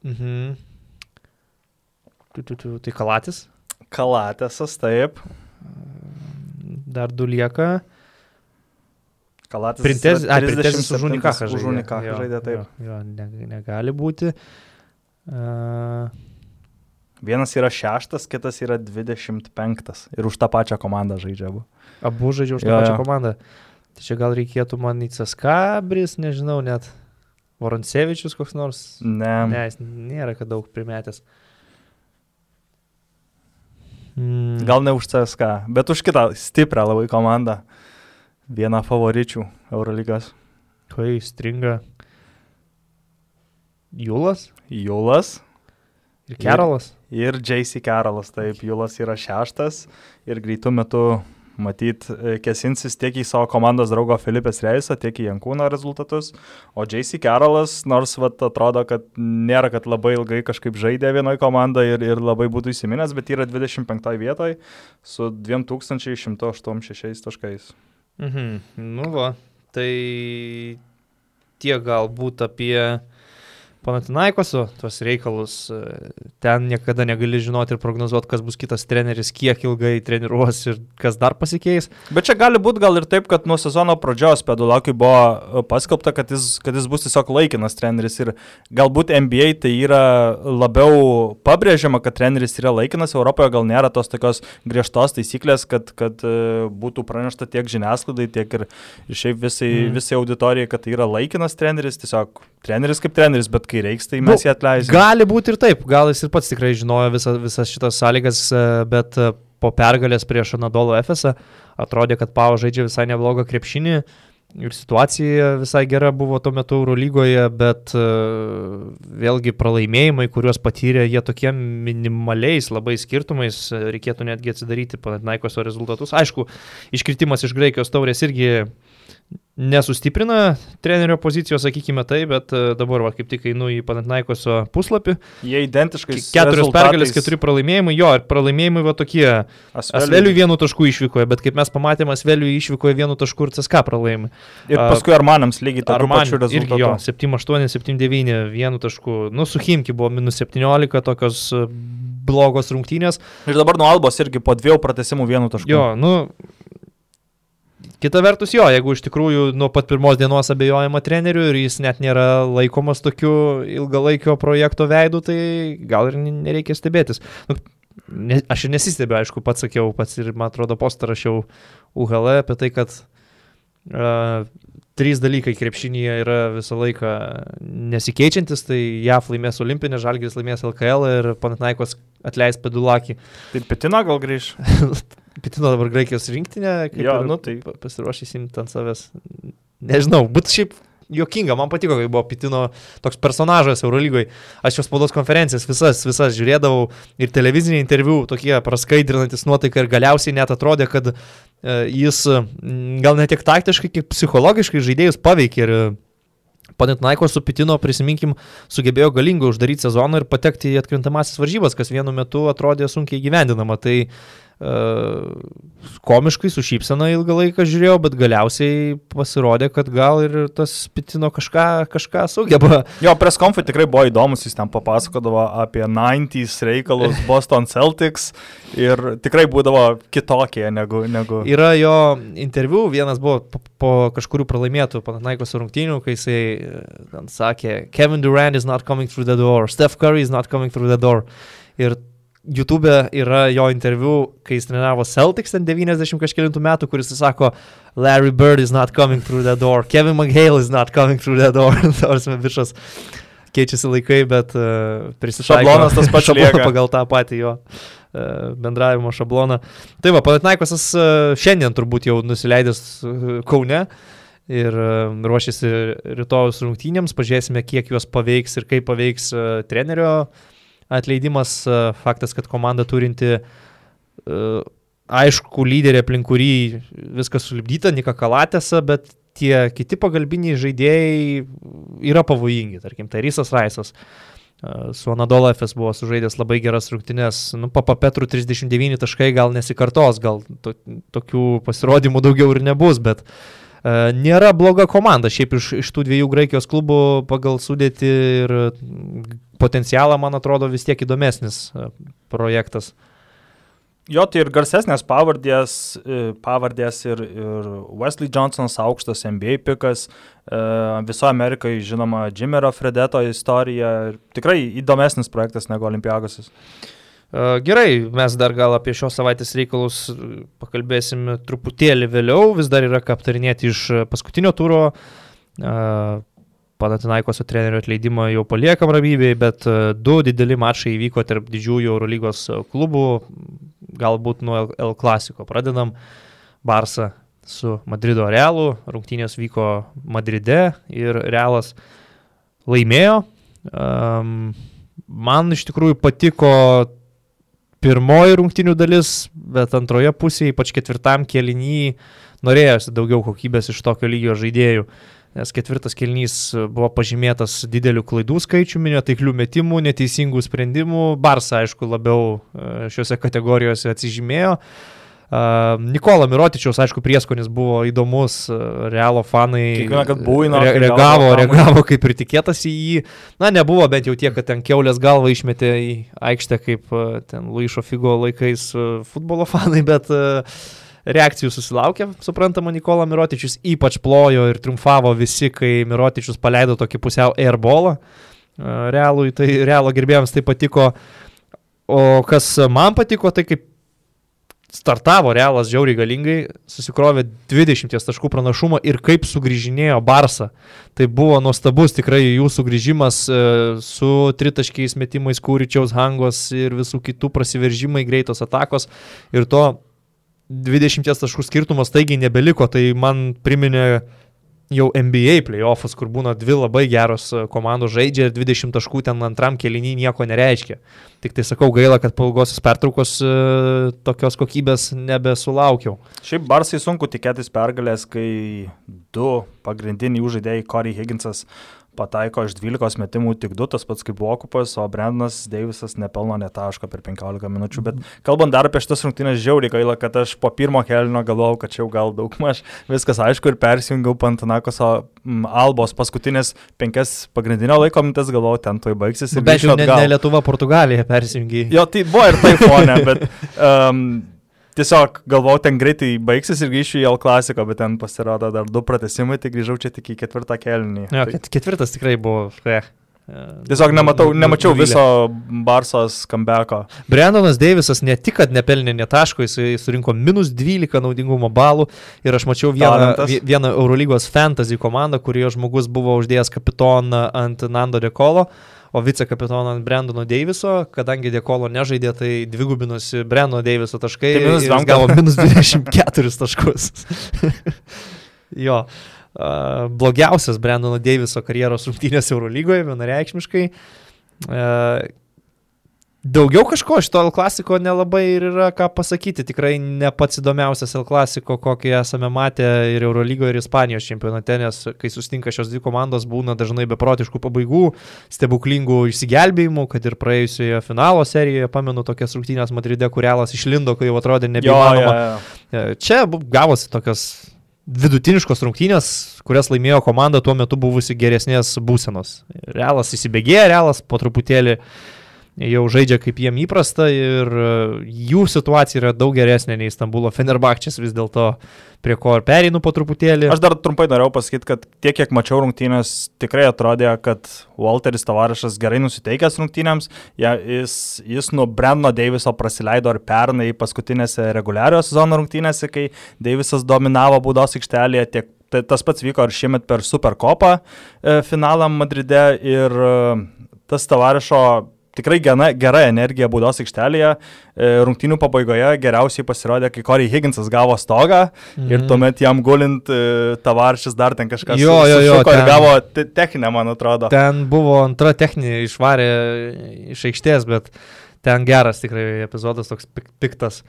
Speaker 1: Mhm. Tu, tu, tu, tai Kalatis.
Speaker 2: Kalatėsas, taip.
Speaker 1: Dar du lieka.
Speaker 2: Kalatis.
Speaker 1: Printezis, ai, Printezis už Unikachą žaidė.
Speaker 2: Už Unikachą
Speaker 1: Jo,
Speaker 2: žaidė, taip.
Speaker 1: Jo, jo ne, negali būti. Uh,
Speaker 2: Vienas yra šeštas, kitas yra 25. Ir už tą pačią komandą žaidžia abu.
Speaker 1: abu žaidžia už tą
Speaker 2: Jo,
Speaker 1: pačią
Speaker 2: jo.
Speaker 1: komandą. Tai čia gal reikėtų man į Caskabris, nežinau, net Voronsevičius koks nors.
Speaker 2: Ne.
Speaker 1: Ne, jis nėra, kad daug primetęs. Mm,
Speaker 2: Gal ne už CSK, bet už kitą stiprią labai komandą. Viena favoričių Eurolygos.
Speaker 1: Kai stringa Julas
Speaker 2: Julas
Speaker 1: ir Kerolas.
Speaker 2: ir JC Carolas. Taip, Julas yra šeštas ir greitų metų matyt e, kesinsis tiek į savo komandos draugo Filipės Reisą, tiek į Jankūno rezultatus. O JC Carolas, nors vat, atrodo, kad nėra, kad labai ilgai kažkaip žaidė vienoje komandoje ir, ir labai būtų įsiminęs, bet yra 25 vietoje su 2186 taškais.
Speaker 1: Mhm. Nu va, tai tiek galbūt apie Panatinaikoso tuos reikalus. e, Ten niekada negali žinoti ir prognozuoti, kas bus kitas treneris, kiek ilgai treniruos ir kas dar pasikeis.
Speaker 2: Bet čia gali būti gal ir taip, kad nuo sezono pradžios Pedulakiui buvo e, paskelbta, kad jis, kad jis bus tiesiog laikinas treneris ir galbūt NBA tai yra labiau pabrėžiama, kad treneris yra laikinas, Europoje gal nėra tos tokios griežtos taisyklės, kad, kad e, būtų pranešta tiek žiniasklaidai, tiek ir, ir šiaip visai,
Speaker 1: mm.
Speaker 2: visai auditorijai, kad tai yra laikinas treneris, tiesiog treneris kaip treneris, bet kai reiks, tai mes
Speaker 1: Nu,
Speaker 2: jį atleisime.
Speaker 1: Gali būti ir taip, gal jis ir pats tikrai žinojo visa, visas šitas sąlygas, e, bet e, po pergalės prieš Anadolo FSA atrodė, kad Pavo žaidžia visai neblogą krepšinį ir situacija visai gera buvo tuo metu Eurolygoje, bet e, vėlgi pralaimėjimai, kuriuos patyrė, jie tokie minimaliais labai skirtumais, reikėtų netgi atsidaryti Panatinaikoso rezultatus. Aišku, iškritimas iš Graikijos taurės irgi nesustiprina trenerio pozicijos, sakykime tai, bet e, dabar va, kaip tik einu į Panatinaikoso puslapį.
Speaker 2: Jie identiškai.
Speaker 1: Keturios pergalės, keturi pralaimėjimai, jo, ir pralaimėjimai va tokie. Asveliui vienu tašku išvykoje, bet kaip mes pamatėme, Asveliui išvykoje vienu tašku ir CSK pralaimėjimai.
Speaker 2: Ir paskui Armanams lygiai
Speaker 1: man
Speaker 2: pačiu
Speaker 1: irgi jo,
Speaker 2: rezultatu.
Speaker 1: 7-8, 7-9, vienu tašku. Nu, su Himki buvo minus 17, tokios e, blogos rungtynės.
Speaker 2: Ir dabar nuo Albos irgi po dviejų pratesimų vienu tašku.
Speaker 1: Jo, nu. Kita vertus, jo, jeigu iš tikrųjų nuo pat pirmos dienos abejojama treneriu ir jis net nėra laikomas tokiu ilgalaikio projekto veidu, tai gal ir ne- nereikia stebėtis. Nu, ne, aš ir nesistebiu, aišku, pats sakiau, pats ir, man atrodo, postą rašiau UHL apie tai, kad uh, trys dalykai krepšinėje yra visą laiką nesikeičiantis, tai JAF laimės Olimpinė, Žalgiris laimės LKL ir Panatnaikos atleis Pedulakį.
Speaker 2: Tai Petina gal grįž.
Speaker 1: Pitino dabar Graikijos rinktinė, kaip
Speaker 2: Jo,
Speaker 1: ir
Speaker 2: nu tai-
Speaker 1: pa- pasiruošęs imti ant savęs. Nežinau, būtų šiaip juokinga, man patiko, kai buvo Pitino toks personažas Eurolygoje. Aš jos spaudos konferencijas visas, visas žiūrėdavau ir televiziniai interviu tokie praskaidrinantis nuotaiką ir galiausiai net atrodė, kad e, jis m, gal ne tiek taktiškai, kaip psichologiškai žaidėjus paveikė ir Panitnaiko su Pitino, prisiminkim, sugebėjo galingai uždaryti sezoną ir patekti į atkrintamasis varžybas, kas vienu metu atrodė sunkiai gyvendinama. Tai uh, komiškai su šypsena ilgą laiką žiūrėjau, bet galiausiai pasirodė, kad gal ir tas Pitino kažką, kažką sugeba.
Speaker 2: Jo, preskonfai tikrai buvo įdomus, jis ten papasakodavo apie 90s reikalus Boston Celtics ir tikrai būdavo kitokie negu... negu...
Speaker 1: Yra jo interviu, vienas buvo po, po kažkurių pralaimėtų Panatnaikos rungtynių, kai jisai e, ten sakė, Kevin Durant is not coming through the door, Steph Curry is not coming through the door. Ir YouTube yra jo interviu, kai jis treniravo Celtics ten 90 kažkėlintų metų, kuris sako, Larry Bird is not coming through the door, Kevin McHale is not coming through the door. Tarsi bišas keičiasi laikai, bet uh, prisitaiko.
Speaker 2: Šablonas tas pats
Speaker 1: šabloną
Speaker 2: lieka.
Speaker 1: pagal tą patį jo uh, bendravimo šabloną. Tai va, Panatnaikosas uh, šiandien turbūt jau nusileidęs uh, Kaune ir ruošiasi rytojus rungtynėms, pažiūrėsime, kiek juos paveiks ir kaip paveiks trenerio atleidimas, faktas, kad komanda turinti aišku lyderį, aplink kurį viskas sulibdyta, Nika Kalatėsa, bet tie kiti pagalbiniai žaidėjai yra pavojingi, tarkim, tai Rysas Raisas. Su Anadolo FS buvo sužaidęs labai geras rungtynės, nu, Papa Petru 39 taškai gal nesikartos, gal to, tokių pasirodymų daugiau ir nebus, bet uh, nėra bloga komanda, šiaip iš, iš tų dviejų Graikijos klubų pagal sudėti ir potencialą, man atrodo, vis tiek įdomesnis uh, projektas.
Speaker 2: Jo, tai ir garsesnės pavardės, e, pavardės ir, ir Wesley Johnsonas, aukštas NBA pikas, e, viso Amerikai žinoma Jimerio Fredeto istorija, tikrai įdomesnis projektas negu Olimpiagosis.
Speaker 1: E, gerai, mes dar gal apie šios savaitės reikalus pakalbėsim truputėlį vėliau, vis dar yra ką aptarinėti iš paskutinio turo. Panatinaikoso trenerių atleidimą jau paliekam ramybėje, bet du dideli mačai įvyko tarp didžiųjų Eurolygos klubų galbūt nuo L klasiko. Pradedam Barsą su Madrido Realu, rungtynės vyko Madride ir Realas laimėjo. Um, man iš tikrųjų patiko pirmoji rungtynių dalis, bet antroje pusėje, ypač ketvirtam kelnyje, norėjosi daugiau kokybės iš tokio lygio žaidėjų. Nes ketvirtas kelnys buvo pažymėtas dideliu klaidų skaičiumi, netaiklių metimų, neteisingų sprendimų. Barsa, aišku, labiau e, šiuose kategorijose atsižymėjo. Uh, Nikola Mirotičiaus, aišku, prieskonis buvo įdomus, realo fanai
Speaker 2: Kiekvieną, būino,
Speaker 1: re, reagavo, reagavo kaip ir tikėtasi į jį. Na, nebuvo bent jau tiek, kad ten keulės galvą išmetė į aikštę kaip ten Luišo Figo laikais futbolo fanai, bet uh, reakcijų susilaukė, suprantama, Nikola Mirotičius ypač plojo ir triumfavo visi, kai Mirotičius paleido tokį pusiau airballą. Realui, tai realo gerbėjams tai patiko. O kas man patiko, tai kaip startavo realas žiauriai galingai, susikrovė 20 taškų pranašumą ir kaip sugrįžinėjo Barsa. Tai buvo nuostabus tikrai jų sugrįžimas e, su tritaškiais metimais Kūričiaus, Hangos ir visų kitų prasiveržimai, greitos atakos. Ir to 20 taškų skirtumas taigiai nebeliko, tai man priminė jau NBA playoffus, kur būna dvi labai geros komandos žaidžia ir 20 taškų ten antram kelinį nieko nereiškia. Tik tai sakau gaila, kad po ilgosios pertraukos e, tokios kokybės nebesulaukiau.
Speaker 2: Šiaip Barsai sunku tikėtis pergalės, kai du pagrindiniai žaidėjai, Corey Higginsas, pataiko iš 12 metimų tik 2, tas pats kaip Vokupas, o Brendanas Deivisas nepelno netaško per 15 minučių. Bet kalbant dar apie šitas rungtynės, žiauriai gaila, kad aš po pirmo kelino galvojau, kad čia jau gal daug maž viskas aišku ir persijungiau Pantanakoso Albos paskutinės penkias pagrindinio laiko mintis, galvojau, ten tuoj baigsis.
Speaker 1: Bet jau ne, ne Lietuva, Portugalija persijungiai.
Speaker 2: Jo, tai buvo ir tai fone, bet... Um, tiesiog galvojau, ten greitai baigsis ir grįšiu į L klasiko, bet ten pasirodo dar du pratesimai, tai grįžau čia tik į ketvirtą kelnį.
Speaker 1: Jo, tai... ketvirtas tikrai buvo. Štai.
Speaker 2: Tiesiog nematau, nemačiau viso Barsos kambeko.
Speaker 1: Brendonas Deivisas ne tik, kad nepelnė netaško, jis surinko minus 12 naudingumo balų ir aš mačiau vieną, vieną Eurolygos fantasy komandą, kurioje žmogus buvo uždėjęs kapitoną ant Nando Dekolo. Uh, o vicekapitoną ant Brendono Deiviso, kadangi Dekolo nežaidė, tai dvigubinosi Brendono Deiviso taškai. Tai minus jis gavo minus 24 taškus. jo. Uh, blogiausias Brendono Deiviso karjeros rungtynės Eurolygoje, vienareikšmiškai. Uh, Daugiau kažko iš to L klasiko nelabai ir yra ką pasakyti. Tikrai ne pats įdomiausias L klasiko, kokį esame matę ir Eurolygoje, ir Ispanijos čempionate, nes kai sustinka šios dvi komandos, būna dažnai beprotiškų pabaigų, stebuklingų išsigelbėjimų, kad ir praėjusioje finalo serijoje, pamenu tokias rungtynės Madride, kurialas išlindo, kai jau atrodė nebeįmanoma. E, čia gavosi tokios vidutiniškos rungtynės, kurias laimėjo komanda tuo metu buvusi geresnės būsenos. Realas įsibėgėjo, realas po truputėlį uh, jau žaidžia kaip jiem įprasta ir e, jų situacija yra daug geresnė nei Stambulo Fenerbakčias vis dėlto prie ko ir pereinu po truputėlį.
Speaker 2: Aš dar trumpai norėjau pasakyti, kad tiek, kiek mačiau rungtynės, tikrai atrodė, kad Walteris Tavarašas gerai nusiteikęs rungtynėms, ja, jis, jis nuo Brendo Deiviso prasileido ir pernai paskutinėse reguliarios sezono rungtynėse, kai Deivisas dominavo būdos aikštelėje, tiek tai tas pats vyko ir šiemet per Superkopą e, finalą Madride ir e, tas Tavarašo tikrai gana, gera energija būdos aikštelėje. E, rungtynių pabaigoje geriausiai pasirodė, kai Corey Higginsas gavo stogą mm. ir tuomet jam gulint e, tavaršys dar ten kažkas
Speaker 1: Jo, jo, jo,
Speaker 2: sušuko ir
Speaker 1: ten-
Speaker 2: gavo te- techninę, man atrodo.
Speaker 1: Ten buvo antra techninė išvarė iš aikštės, bet ten geras tikrai epizodas, toks pik- piktas.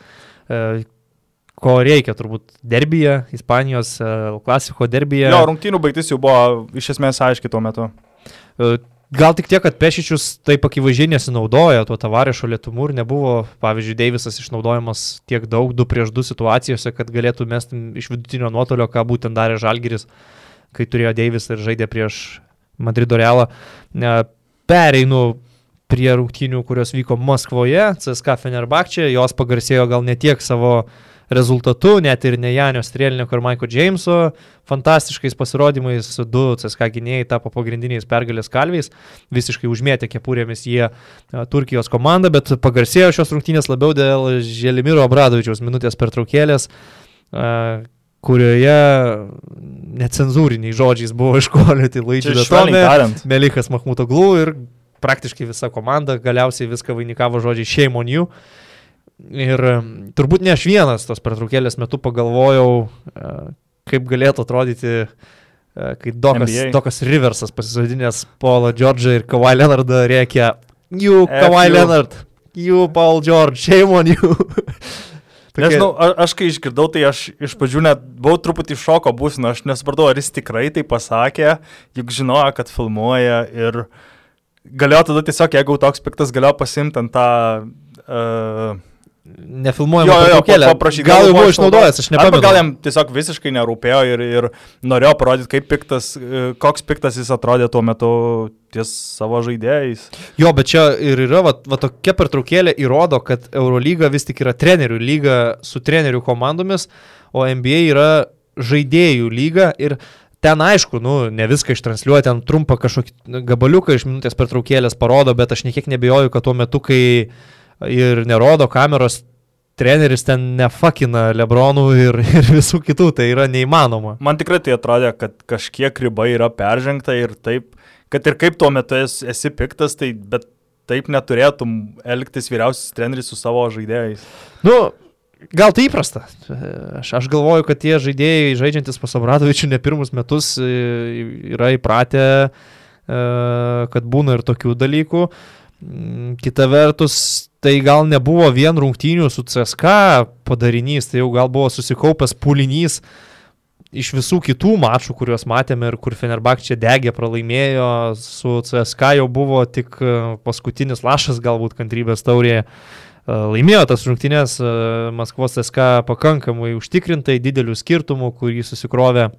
Speaker 1: E, Ko reikia turbūt derbyje, Ispanijos klasiko derbyje.
Speaker 2: Jo, rungtynių baigtis jau buvo iš esmės aiški tuo metu.
Speaker 1: Gal tik tiek, kad Pešičius taip akivaizdžiai nesinaudoja tuo tavarešo lietumu ir nebuvo, pavyzdžiui, Deivisas išnaudojamas tiek daug 2 prieš 2 situacijose, kad galėtų mesti iš vidutinio nuotolio, ką būtent darė Žalgiris, kai turėjo Deivisą ir žaidė prieš Madrido Realą. E, Pereinu prie rungtynių, kurios vyko Maskvoje, CSK Fenerbakčia, jos pagarsėjo gal ne tiek savo rezultatu, net ir ne Janio Strėlinio ir Maiko Jameso fantastiškais pasirodymais, du CSK gynėjai tapo pagrindiniais pergalės kalviais, visiškai užmėtė kepurėmis jie Turkijos komandą, bet pagarsėjo šios rungtynės labiau dėl Želimiro Abradovičiaus minutės pertraukėlės, kurioje necenzūriniai žodžiais buvo iškolėti Betomė,
Speaker 2: tariant.
Speaker 1: Melikas Mahmutoglų ir praktiškai visa komanda galiausiai viską vainikavo žodžiai shame on you. Ir turbūt ne aš vienas tos pertraukėlės metu pagalvojau, e, kaip galėtų atrodyti, e, kai Dokas. Dokas Riversas pasisodinęs Paulą Džordžą ir Kawhi Leonardą you
Speaker 2: F
Speaker 1: Kawhi
Speaker 2: you."
Speaker 1: Leonard, you Paul George, shame on you. Tokie-
Speaker 2: Nežinau, a- aš kai išgirdau, tai aš iš pradžių net buvau truputį šoko būsino, aš nesupratau, ar jis tikrai tai pasakė, juk žinojo, kad filmuoja ir galėjo tada tiesiog, jeigu toks piktas, galėjo pasimti ant tą... Uh,
Speaker 1: Nefilmuojama pertraukėlė.
Speaker 2: paprašyti.
Speaker 1: Gal jau buvo išnaudojęs, aš nepamenu.
Speaker 2: gal jam tiesiog visiškai nerūpėjo ir, ir norėjo parodyti, kaip piktas, e, koks piktas jis atrodė tuo metu ties savo žaidėjais.
Speaker 1: Jo, bet čia ir yra, va, va tokia pertraukėlė įrodo, kad Eurolyga vis tik yra trenerių lyga su trenerių komandomis, o NBA yra žaidėjų lyga ir ten aišku, nu, ne viską ištransliuoja, ten trumpą kažkokį gabaliuką iš minutės pertraukėlės parodo, bet aš niekiek nebejoju, kad tuo metu, kai ir nerodo kameros, treneris ten nefakina Lebronų ir, ir visų kitų, tai yra neįmanoma.
Speaker 2: Man tikrai tai atrodė, kad kažkiek riba yra peržengta ir taip, kad ir kaip tuo metu esi, esi piktas, tai bet taip neturėtum elgtis vyriausias treneris su savo žaidėjais.
Speaker 1: Nu, gal tai įprasta. Aš, aš galvoju, kad tie žaidėjai, žaidžiantis pas Abradovičių ne pirmus metus, e, yra įpratę, e, kad būna ir tokių dalykų. Mm, Kita vertus, tai gal nebuvo vien rungtynių su CSK padarinys, tai jau gal buvo susikaupęs pulinys iš visų kitų mačų, kuriuos matėme ir kur Fenerbakčia degė, pralaimėjo, su CSK jau buvo tik e, paskutinis lašas galbūt kantrybės taurėje. E, Laimėjo tas rungtynės e, Maskvos CSK pakankamai užtikrintai, didelių skirtumų, kurį susikrovė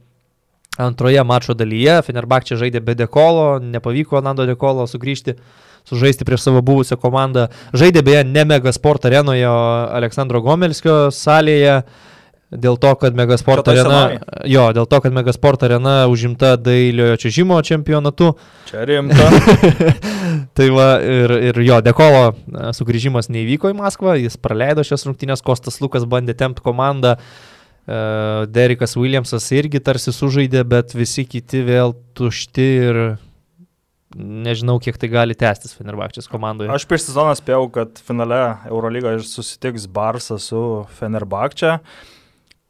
Speaker 1: antroje mačo dalyje. Fenerbakčia žaidė be dekolo, nepavyko Nando dekolo sugrįžti, sužaisti prieš savo buvusią komandą. Žaidė beje ne Megasport arenoje, o Aleksandro Gomelskio salėje. Dėl to, kad Megasport
Speaker 2: Čia
Speaker 1: arena,
Speaker 2: senoji.
Speaker 1: jo, dėl to, kad Megasport arena užimta dailiojo čiažimo čempionatu,
Speaker 2: Čia rimta.
Speaker 1: tai va ir, ir jo, Dekolo e, sugrįžimas neįvyko į Maskvą, jis praleido šias rungtynės, Kostas Lukas bandė tempti komandą, e, Derikas Williamsas irgi tarsi sužaidė, bet visi kiti vėl tušti ir nežinau, kiek tai gali tęstis Fenerbakčias komandoje.
Speaker 2: Aš prieš sezoną spėjau, kad finale Eurolygoje susitiks Barsas su Fenerbakčia.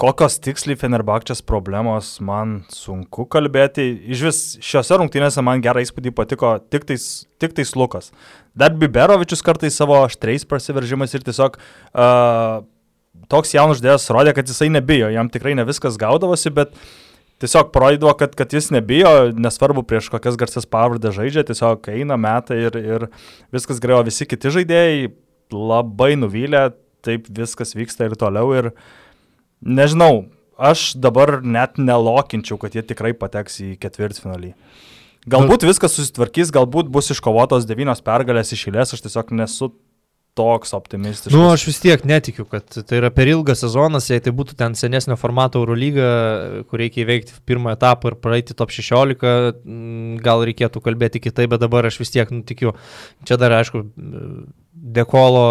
Speaker 2: Kokios tiksliai Fenerbakčias problemos, man sunku kalbėti. Iš vis šiuose rungtynėse man gerą įspūdį patiko tik tais, tik tais Lukas. Dar Biberovičius kartais savo aštriais prasiveržimas ir tiesiog uh, toks jaunas žaidėjas rodė, kad jisai nebijo. Jam tikrai ne viskas gaudavosi, bet tiesiog parodydavo, kad, kad jis nebijo, nesvarbu prieš kokias garsias pavardę žaidžia, tiesiog eina metai ir, ir viskas gerai, o visi kiti žaidėjai labai nuvylę, taip viskas vyksta ir toliau ir nežinau, aš dabar net nelokinčiau, kad jie tikrai pateks į ketvirtfinalį. Galbūt viskas susitvarkys, galbūt bus iškovotos devynios pergalės iš eilės, aš tiesiog nesu toks optimistiškas.
Speaker 1: Nu, aš vis tiek netikiu, kad tai yra per ilgas sezonas, jei tai būtų ten senesnio formato Eurolyga, kur reikia įveikti pirmą etapą ir praeiti top 16, mm, gal reikėtų kalbėti kitaip, bet dabar aš vis tiek nutikiu. Čia dar, aišku, dekolo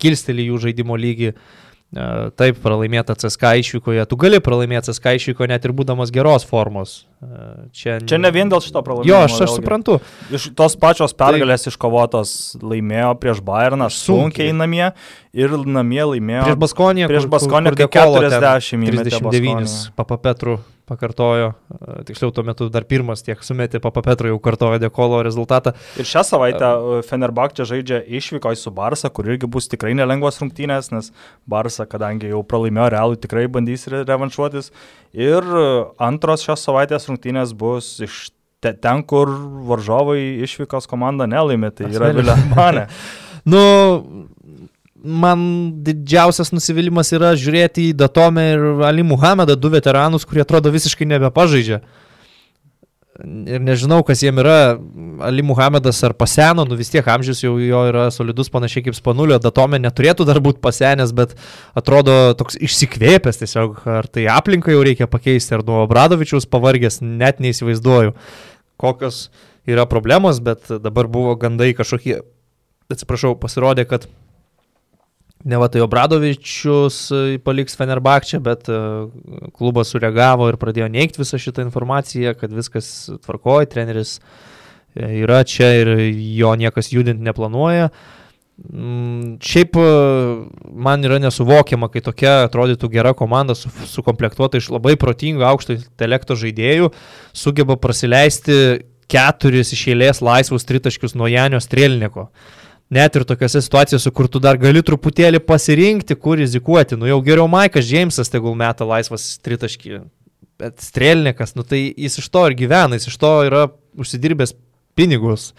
Speaker 1: kilsteli jų žaidimo lygį. E, Taip, pralaimėta CSK išvykoje. Tu gali pralaimėti CSK išvykoje net ir būdamas geros formos. Čia,
Speaker 2: Čia ne vien dėl šito pralaimėjimo.
Speaker 1: Jo, aš, aš
Speaker 2: vėlgi.
Speaker 1: suprantu.
Speaker 2: Iš tos pačios pergalės tai... iškovotos laimėjo prieš Bayerną sunkiai, sunkiai namie ir namie laimėjo
Speaker 1: Prieš Baskoniją.
Speaker 2: prieš Baskoniją, kai 40 įmetė
Speaker 1: 39
Speaker 2: Baskoniją.
Speaker 1: Pakartojo, tiksliau tuo metu dar pirmas tiek sumetė Papa Petru jau kartojo Dekolo rezultatą.
Speaker 2: Ir šią savaitę Fenerbahčia žaidžia išvykoje su Barsa, kur irgi bus tikrai nelengvos rungtynės, nes Barsa, kadangi jau pralaimėjo realų, tikrai bandys re revanšuotis. Ir antros šios savaitės rungtynės bus iš te ten, kur varžovai išvykos komanda nelaimė, tai yra
Speaker 1: Asmeniškai.
Speaker 2: Vilemanė.
Speaker 1: Nu, man didžiausias nusivylimas yra žiūrėti į Datomę ir Ali Muhamedą, du veteranus, kurie atrodo visiškai nebepažaidžia. Ir nežinau, kas jiem yra. Ali Muhamedas ar paseno, nu vis tiek amžius jau jo yra solidus panašiai kaip Spanulio. Datomė neturėtų dar būti pasenęs, bet atrodo toks išsikvėpęs tiesiog. Ar tai aplinką jau reikia pakeisti, ar nuo Bradovičiaus pavargęs, net neįsivaizduoju, kokios yra problemos, bet dabar buvo gandai kažkokie, atsiprašau, pasirodė, kad Ne va tai Obradovičius e, paliks Fenerbakčią, bet e, klubas sureagavo ir pradėjo neigti visą šitą informaciją, kad viskas tvarkoja, treneris e, yra čia ir jo niekas judinti neplanuoja. Mm, Šiaip man yra nesuvokiama, kai tokia atrodytų gera komanda su, sukomplektuota iš labai protingo aukšto intelekto žaidėjų sugeba prasileisti keturis iš eilės laisvus tritaškius nuo Janio Strelniko net ir tokiose situacijose, kur tu dar gali truputėlį pasirinkti, kur rizikuoti. Nu jau geriau Maikas Džeimsas tegul meta laisvas tritaškį. Bet strelnikas, nu tai jis iš to ir gyvena, jis iš to yra užsidirbęs pinigus.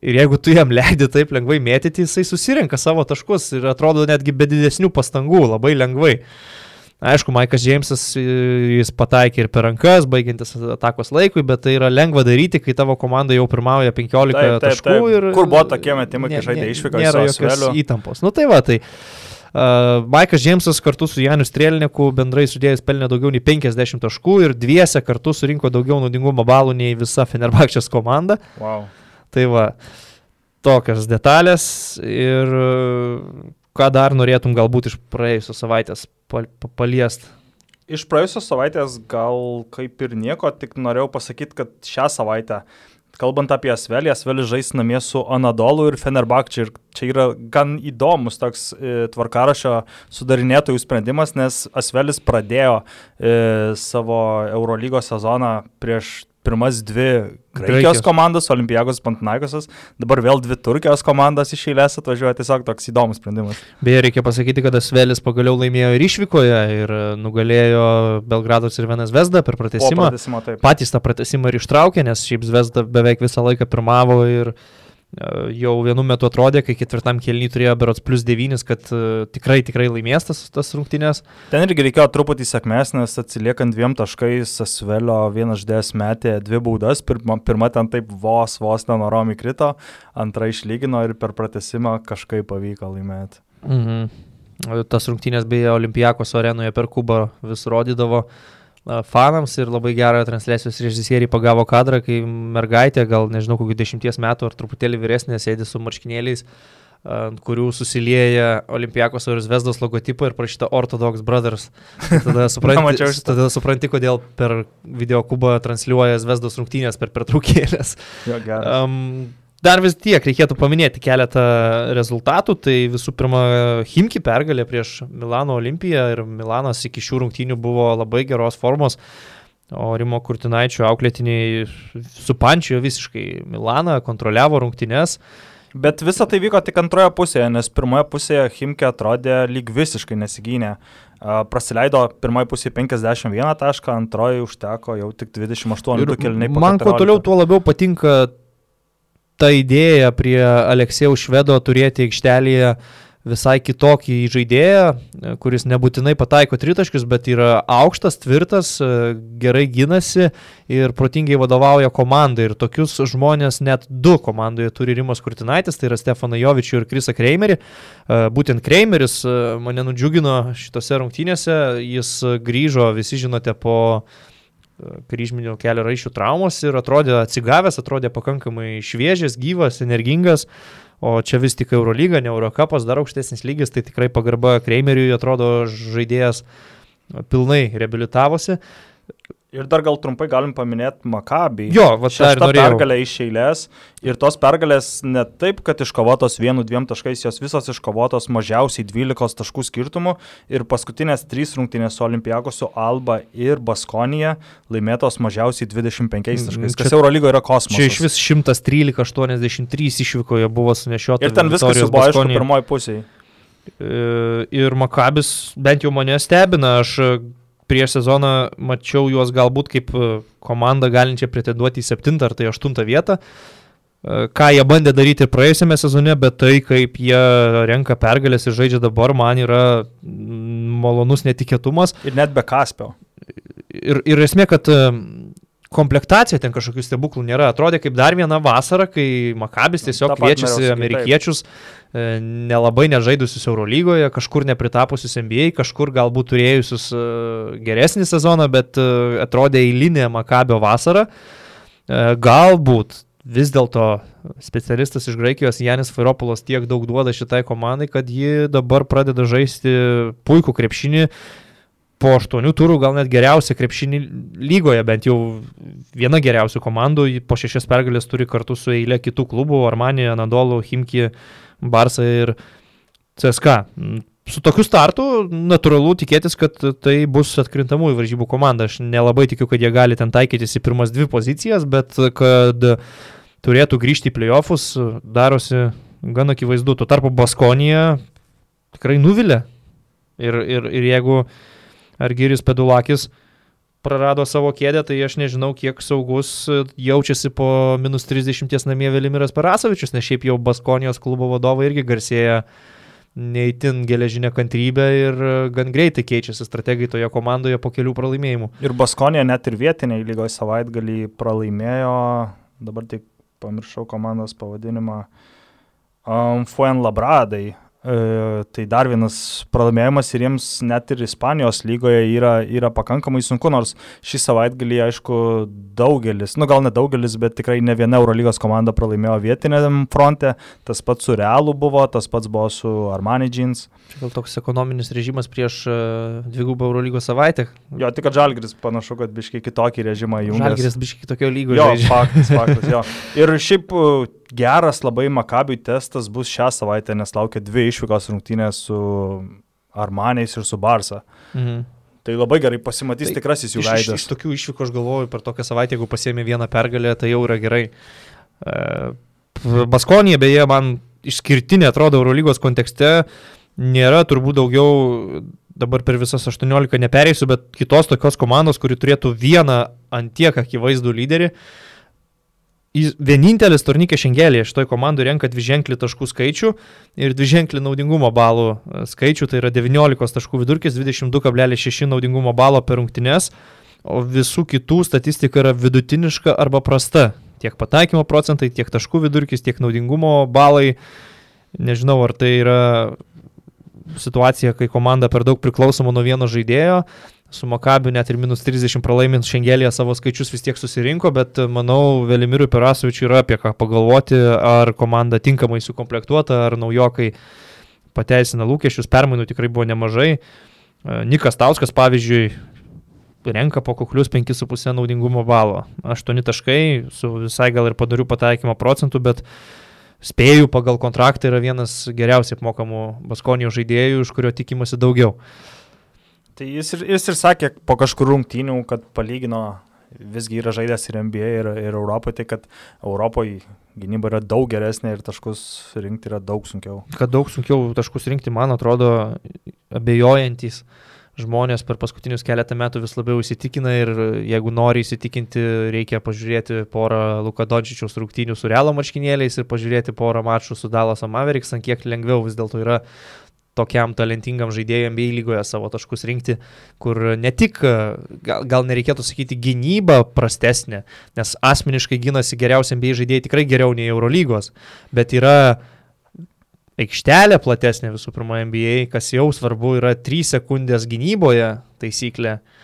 Speaker 1: Ir jeigu tu jam leidi taip lengvai mėtyti, jisai susirenka savo taškus ir atrodo netgi be didesnių pastangų, labai lengvai. Aišku, Maikas Džeimsas e, jis pataikė ir per rankas, baigiantis atakos laikui, bet tai yra lengva daryti, kai tavo komanda jau pirmauja 15
Speaker 2: Taip, taip,
Speaker 1: taškų.
Speaker 2: taip.
Speaker 1: Ir,
Speaker 2: Kur buvo tokie metimai, kai žaidė su
Speaker 1: jokios
Speaker 2: Asveliu?
Speaker 1: įtampos. Nu tai va, tai uh, Maikas Džeimsas kartu su Janiu Strelniku bendrai sudėjęs pelnė daugiau nei 50 taškų ir dviese kartu surinko daugiau naudingumo balų nei visa Fenerbakčias komanda.
Speaker 2: Wow.
Speaker 1: Tai va, tokios detalės ir uh, ką dar norėtum galbūt iš praėjusios savaitės pal pa paliest.
Speaker 2: Iš praėjusios savaitės gal kaip ir nieko, tik norėjau pasakyti, kad šią savaitę, kalbant apie Asvelį, Asvelis žais namie su Anadolu ir Fenerbakčiu. Ir čia yra gan įdomus toks e, tvarkarašio sudarinėtojų sprendimas, nes Asvelis pradėjo e, savo Eurolygos sezoną prieš pirmas dvi Graikijos, komandos, Olimpijakos Pantnaikosas, dabar vėl dvi Turkijos komandos iš eilės atvažiuoja, tiesiog toks įdomus sprendimas.
Speaker 1: Beje, reikia pasakyti, kad Asvelis pagaliau laimėjo ir išvykoje ir uh, nugalėjo Belgrados ir Venas Vesdą per pratesimą.
Speaker 2: pratęsimo taip.
Speaker 1: patys tą pratesimą ir ištraukė, nes šiaip Zvezda beveik visą laiką pirmavo ir e, jau vienu metu atrodė, kai ketvirtam kelnį turėjo berots plus 9, kad e, tikrai, tikrai laimės tas, tas rungtynės.
Speaker 2: Ten irgi reikėjo truputį sėkmės, nes atsiliekant dviem taškais, Asvelio vienas ždės metė dvi baudas, pirma, pirma ten taip vos, vos nenorom įkrito, antra išlygino ir per pratesimą kažkaip pavyko laimėti.
Speaker 1: Mhm. Tas rungtynės beje Olimpijakos arenoje per Kubą vis rodydavo e, fanams ir labai gerą transliacijos režisieriai pagavo kadrą, kai mergaitė, gal nežinau, kokių dešimties metų ar truputėlį vyresnė, sėdi su marškinėliais, ant kurių susilieja Olimpijakos ir Zvezdos logotipai ir parašyta Orthodox Brothers. Tai Tada supranti, tada supranti, kodėl per video kubą transliuoja Zvezdos rungtynės per pertraukėlės.
Speaker 2: Jo.
Speaker 1: Um, dar vis tiek reikėtų paminėti keletą rezultatų. Tai visų pirma, Himki pergalė prieš Milano Olimpiją ir Milanas iki šių rungtynių buvo labai geros formos. O Rimo Kurtinaičio auklėtiniai supančiojo visiškai Milaną, kontroliavo rungtynes.
Speaker 2: Bet visa tai vyko tik antroje pusėje, nes pirmoje pusėje Himke atrodė lyg visiškai nesigynė. A, Praleido pirmoje pusėje 51 tašką, antroje užteko jau tik 28
Speaker 1: Ir
Speaker 2: kelniai.
Speaker 1: man kuo toliau, tuo labiau patinka ta idėja prie Aleksėjaus Švedo turėti aikštelėje visai kitokį žaidėją, kuris nebūtinai pataiko tritaškius, bet yra aukštas, tvirtas, gerai gynasi ir protingai vadovauja komandai. Ir tokius žmonės net du komandoje turi Rimas Kurtinaitis, tai yra Stefaną Jovičių ir Krisą Kreimerį. Būtent Kreimeris mane nudžiugino šitose rungtynėse, jis grįžo, visi žinote, po kryžminio kelio raiščių traumos ir atrodė atsigavęs, atrodė pakankamai šviežias, gyvas, energingas. O čia vis tik Eurolyga, ne Eurocapas, dar aukštesnis lygis, tai tikrai pagarba Kreimeriui atrodo žaidėjas pilnai reabilitavosi.
Speaker 2: Ir dar gal trumpai galim paminėti Makabį.
Speaker 1: Jo, va
Speaker 2: Šešta
Speaker 1: norėjau.
Speaker 2: pergalė iš eilės. Ir tos pergalės ne taip, kad iškovotos vienu, dviem taškais, jos visos iškovotos mažiausiai 12 taškų skirtumu. Ir paskutinės trys rungtynės su Olimpiakosu Alba ir Baskonija laimėtos mažiausiai 25
Speaker 1: Mm,
Speaker 2: taškais.
Speaker 1: čia-
Speaker 2: Kas Eurolygoje yra kosmosas.
Speaker 1: Čia iš vis 113-83 išvykoje buvo sunešiota.
Speaker 2: Ir ten viskas jau buvo aišku pirmoji pusė.
Speaker 1: E, Ir Makabis bent jau mane stebina, aš prieš sezoną mačiau juos galbūt kaip e, komandą galinčią pretenduoti į septintą ar tai aštuntą vietą. E, Ką jie bandė daryti praėjusiame sezone, bet tai kaip jie renka pergalės ir žaidžia dabar, man yra malonus netikėtumas.
Speaker 2: Ir net be Kaspio.
Speaker 1: Ir, ir esmė, kad e, komplektacija ten kažkokių stebuklų nėra. Atrodė kaip dar viena vasara, kai Makabis tiesiog
Speaker 2: tą patį
Speaker 1: kviečiasi amerikiečius, e, nelabai nežaidusius Eurolygoje, kažkur nepritapusius NBA, kažkur galbūt turėjusius e, geresnį sezoną, bet e, atrodė eilinė Makabio vasara. Galbūt vis dėlto specialistas iš Graikijos Janis Fairopulas tiek daug duoda šitai komandai, kad ji dabar pradeda žaisti puikų krepšinį po aštuonių turų gal net geriausia krepšinį lygoje, bent jau viena geriausių komandų, po šešias pergalės turi kartu su eilė kitų klubų - Armanija, Anadolu, Himki, Barsa ir CSK. Su tokiu startu natūralu tikėtis, kad tai bus atkrintamųjų varžybų komanda. Aš nelabai tikiu, kad jie gali ten taikytis į pirmas dvi pozicijas, bet kad turėtų grįžti į playoffus, darosi gan akivaizdu. Tuo tarpu Baskonija tikrai nuvilė. Ir, ir, ir jeigu Argyris Pedulakis prarado savo kėdę, tai aš nežinau, kiek saugus jaučiasi po minus 30 namie Velimiras Parasovičius, nes šiaip jau Baskonijos klubo vadovai irgi garsėja neįtin geležinę kantrybę ir gan greitai keičiasi strategai toje komandoje po kelių pralaimėjimų.
Speaker 2: Ir Baskonija net ir vietiniai lygoje savaitgalį pralaimėjo, dabar tik pamiršau komandos pavadinimą, um, Fuen Labradai. E, tai dar vienas pralaimėjimas ir jiems net ir Ispanijos lygoje yra, yra pakankamai sunku, nors šį savaitgalį, aišku, daugelis, nu gal ne daugelis, bet tikrai ne viena Eurolygos komanda pralaimėjo vietiniam fronte, tas pats su Realu buvo, tas pats buvo su Armani Jeans.
Speaker 1: Čia gal toks ekonominis režimas prieš uh, dvigubą Eurolygos savaitę.
Speaker 2: Jo, tik Žalgris panašu, kad biškai kitokį režimą jungia.
Speaker 1: Žalgiris biškai kitokio lygio.
Speaker 2: Jo,
Speaker 1: žaidžia.
Speaker 2: faktas, faktas, jo. Ir šiaip uh, geras labai Makabiui testas bus šią savaitę, nes laukia dvi išvykos rungtynės su Armaniais ir su Barsa.
Speaker 1: Mhm.
Speaker 2: Tai labai gerai pasimatys
Speaker 1: Tai
Speaker 2: tikrasis jų
Speaker 1: Iš, iš, iš
Speaker 2: veidas.
Speaker 1: tokių išvykų aš galvoju, per tokią savaitę, jeigu pasiemi vieną pergalę, tai jau yra gerai. E, Baskonija beje man išskirtinė atrodo Eurolygos kontekste, nėra turbūt daugiau, dabar per visas 18 nepereisiu, bet kitos tokios komandos, kuri turėtų vieną antiek akivaizdų lyderį. Jis Vienintelis turnykė šengelėje šitoj komandai renka dviženklį taškų skaičių ir dviženklį naudingumo balų e, skaičių, tai yra 19 taškų vidurkis, 22,6 naudingumo balo per rungtynes, o visų kitų statistika yra vidutiniška arba prasta. Tiek pataikymo procentai, tiek taškų vidurkis, tiek naudingumo balai. Nežinau, ar tai yra situacija, kai komanda per daug priklausoma nuo vieno žaidėjo. Su Makabiu net ir minus 30 pralaimint šiangelėje savo skaičius vis tiek susirinko, bet e, manau, Velimirui Perasovičiui yra apie ką pagalvoti, ar komanda tinkamai sukomplektuota, ar naujokai pateisina lūkesčius, permainų tikrai buvo nemažai. E, Nikas Tauskas, pavyzdžiui, renka po kuklius 5,5 naudingumo balo. 8 taškai su visai gal ir padariu pataikymo procentų, bet spėjau pagal kontraktą yra vienas geriausiai apmokamų Baskonijos žaidėjų, iš kurio tikimasi daugiau.
Speaker 2: Tai jis ir, jis ir sakė po kažkur rungtynių, kad palygino, visgi yra žaidęs ir NBA, ir, ir Europoje, tai kad Europoje gynyba yra daug geresnė ir taškus rinkti yra daug sunkiau.
Speaker 1: Kad daug sunkiau taškus rinkti, man atrodo, abejojantis žmonės per paskutinius keletą metų vis labiau įsitikina ir jeigu nori įsitikinti, reikia pažiūrėti porą Luka Dodžičiaus rungtynių su Realo marškinėliais ir pažiūrėti porą mačų su Dallas Mavericks, ant kiek lengviau vis dėlto yra tokiam talentingam žaidėjui NBA lygoje savo taškus rinkti, kur ne tik, gal, gal nereikėtų sakyti, gynyba prastesnė, nes asmeniškai gynasi geriausi NBA žaidėjai tikrai geriau nei Eurolygos, bet yra aikštelė platesnė visų pirma NBA, kas jau svarbu yra 3 sekundės gynyboje taisyklė. Uh,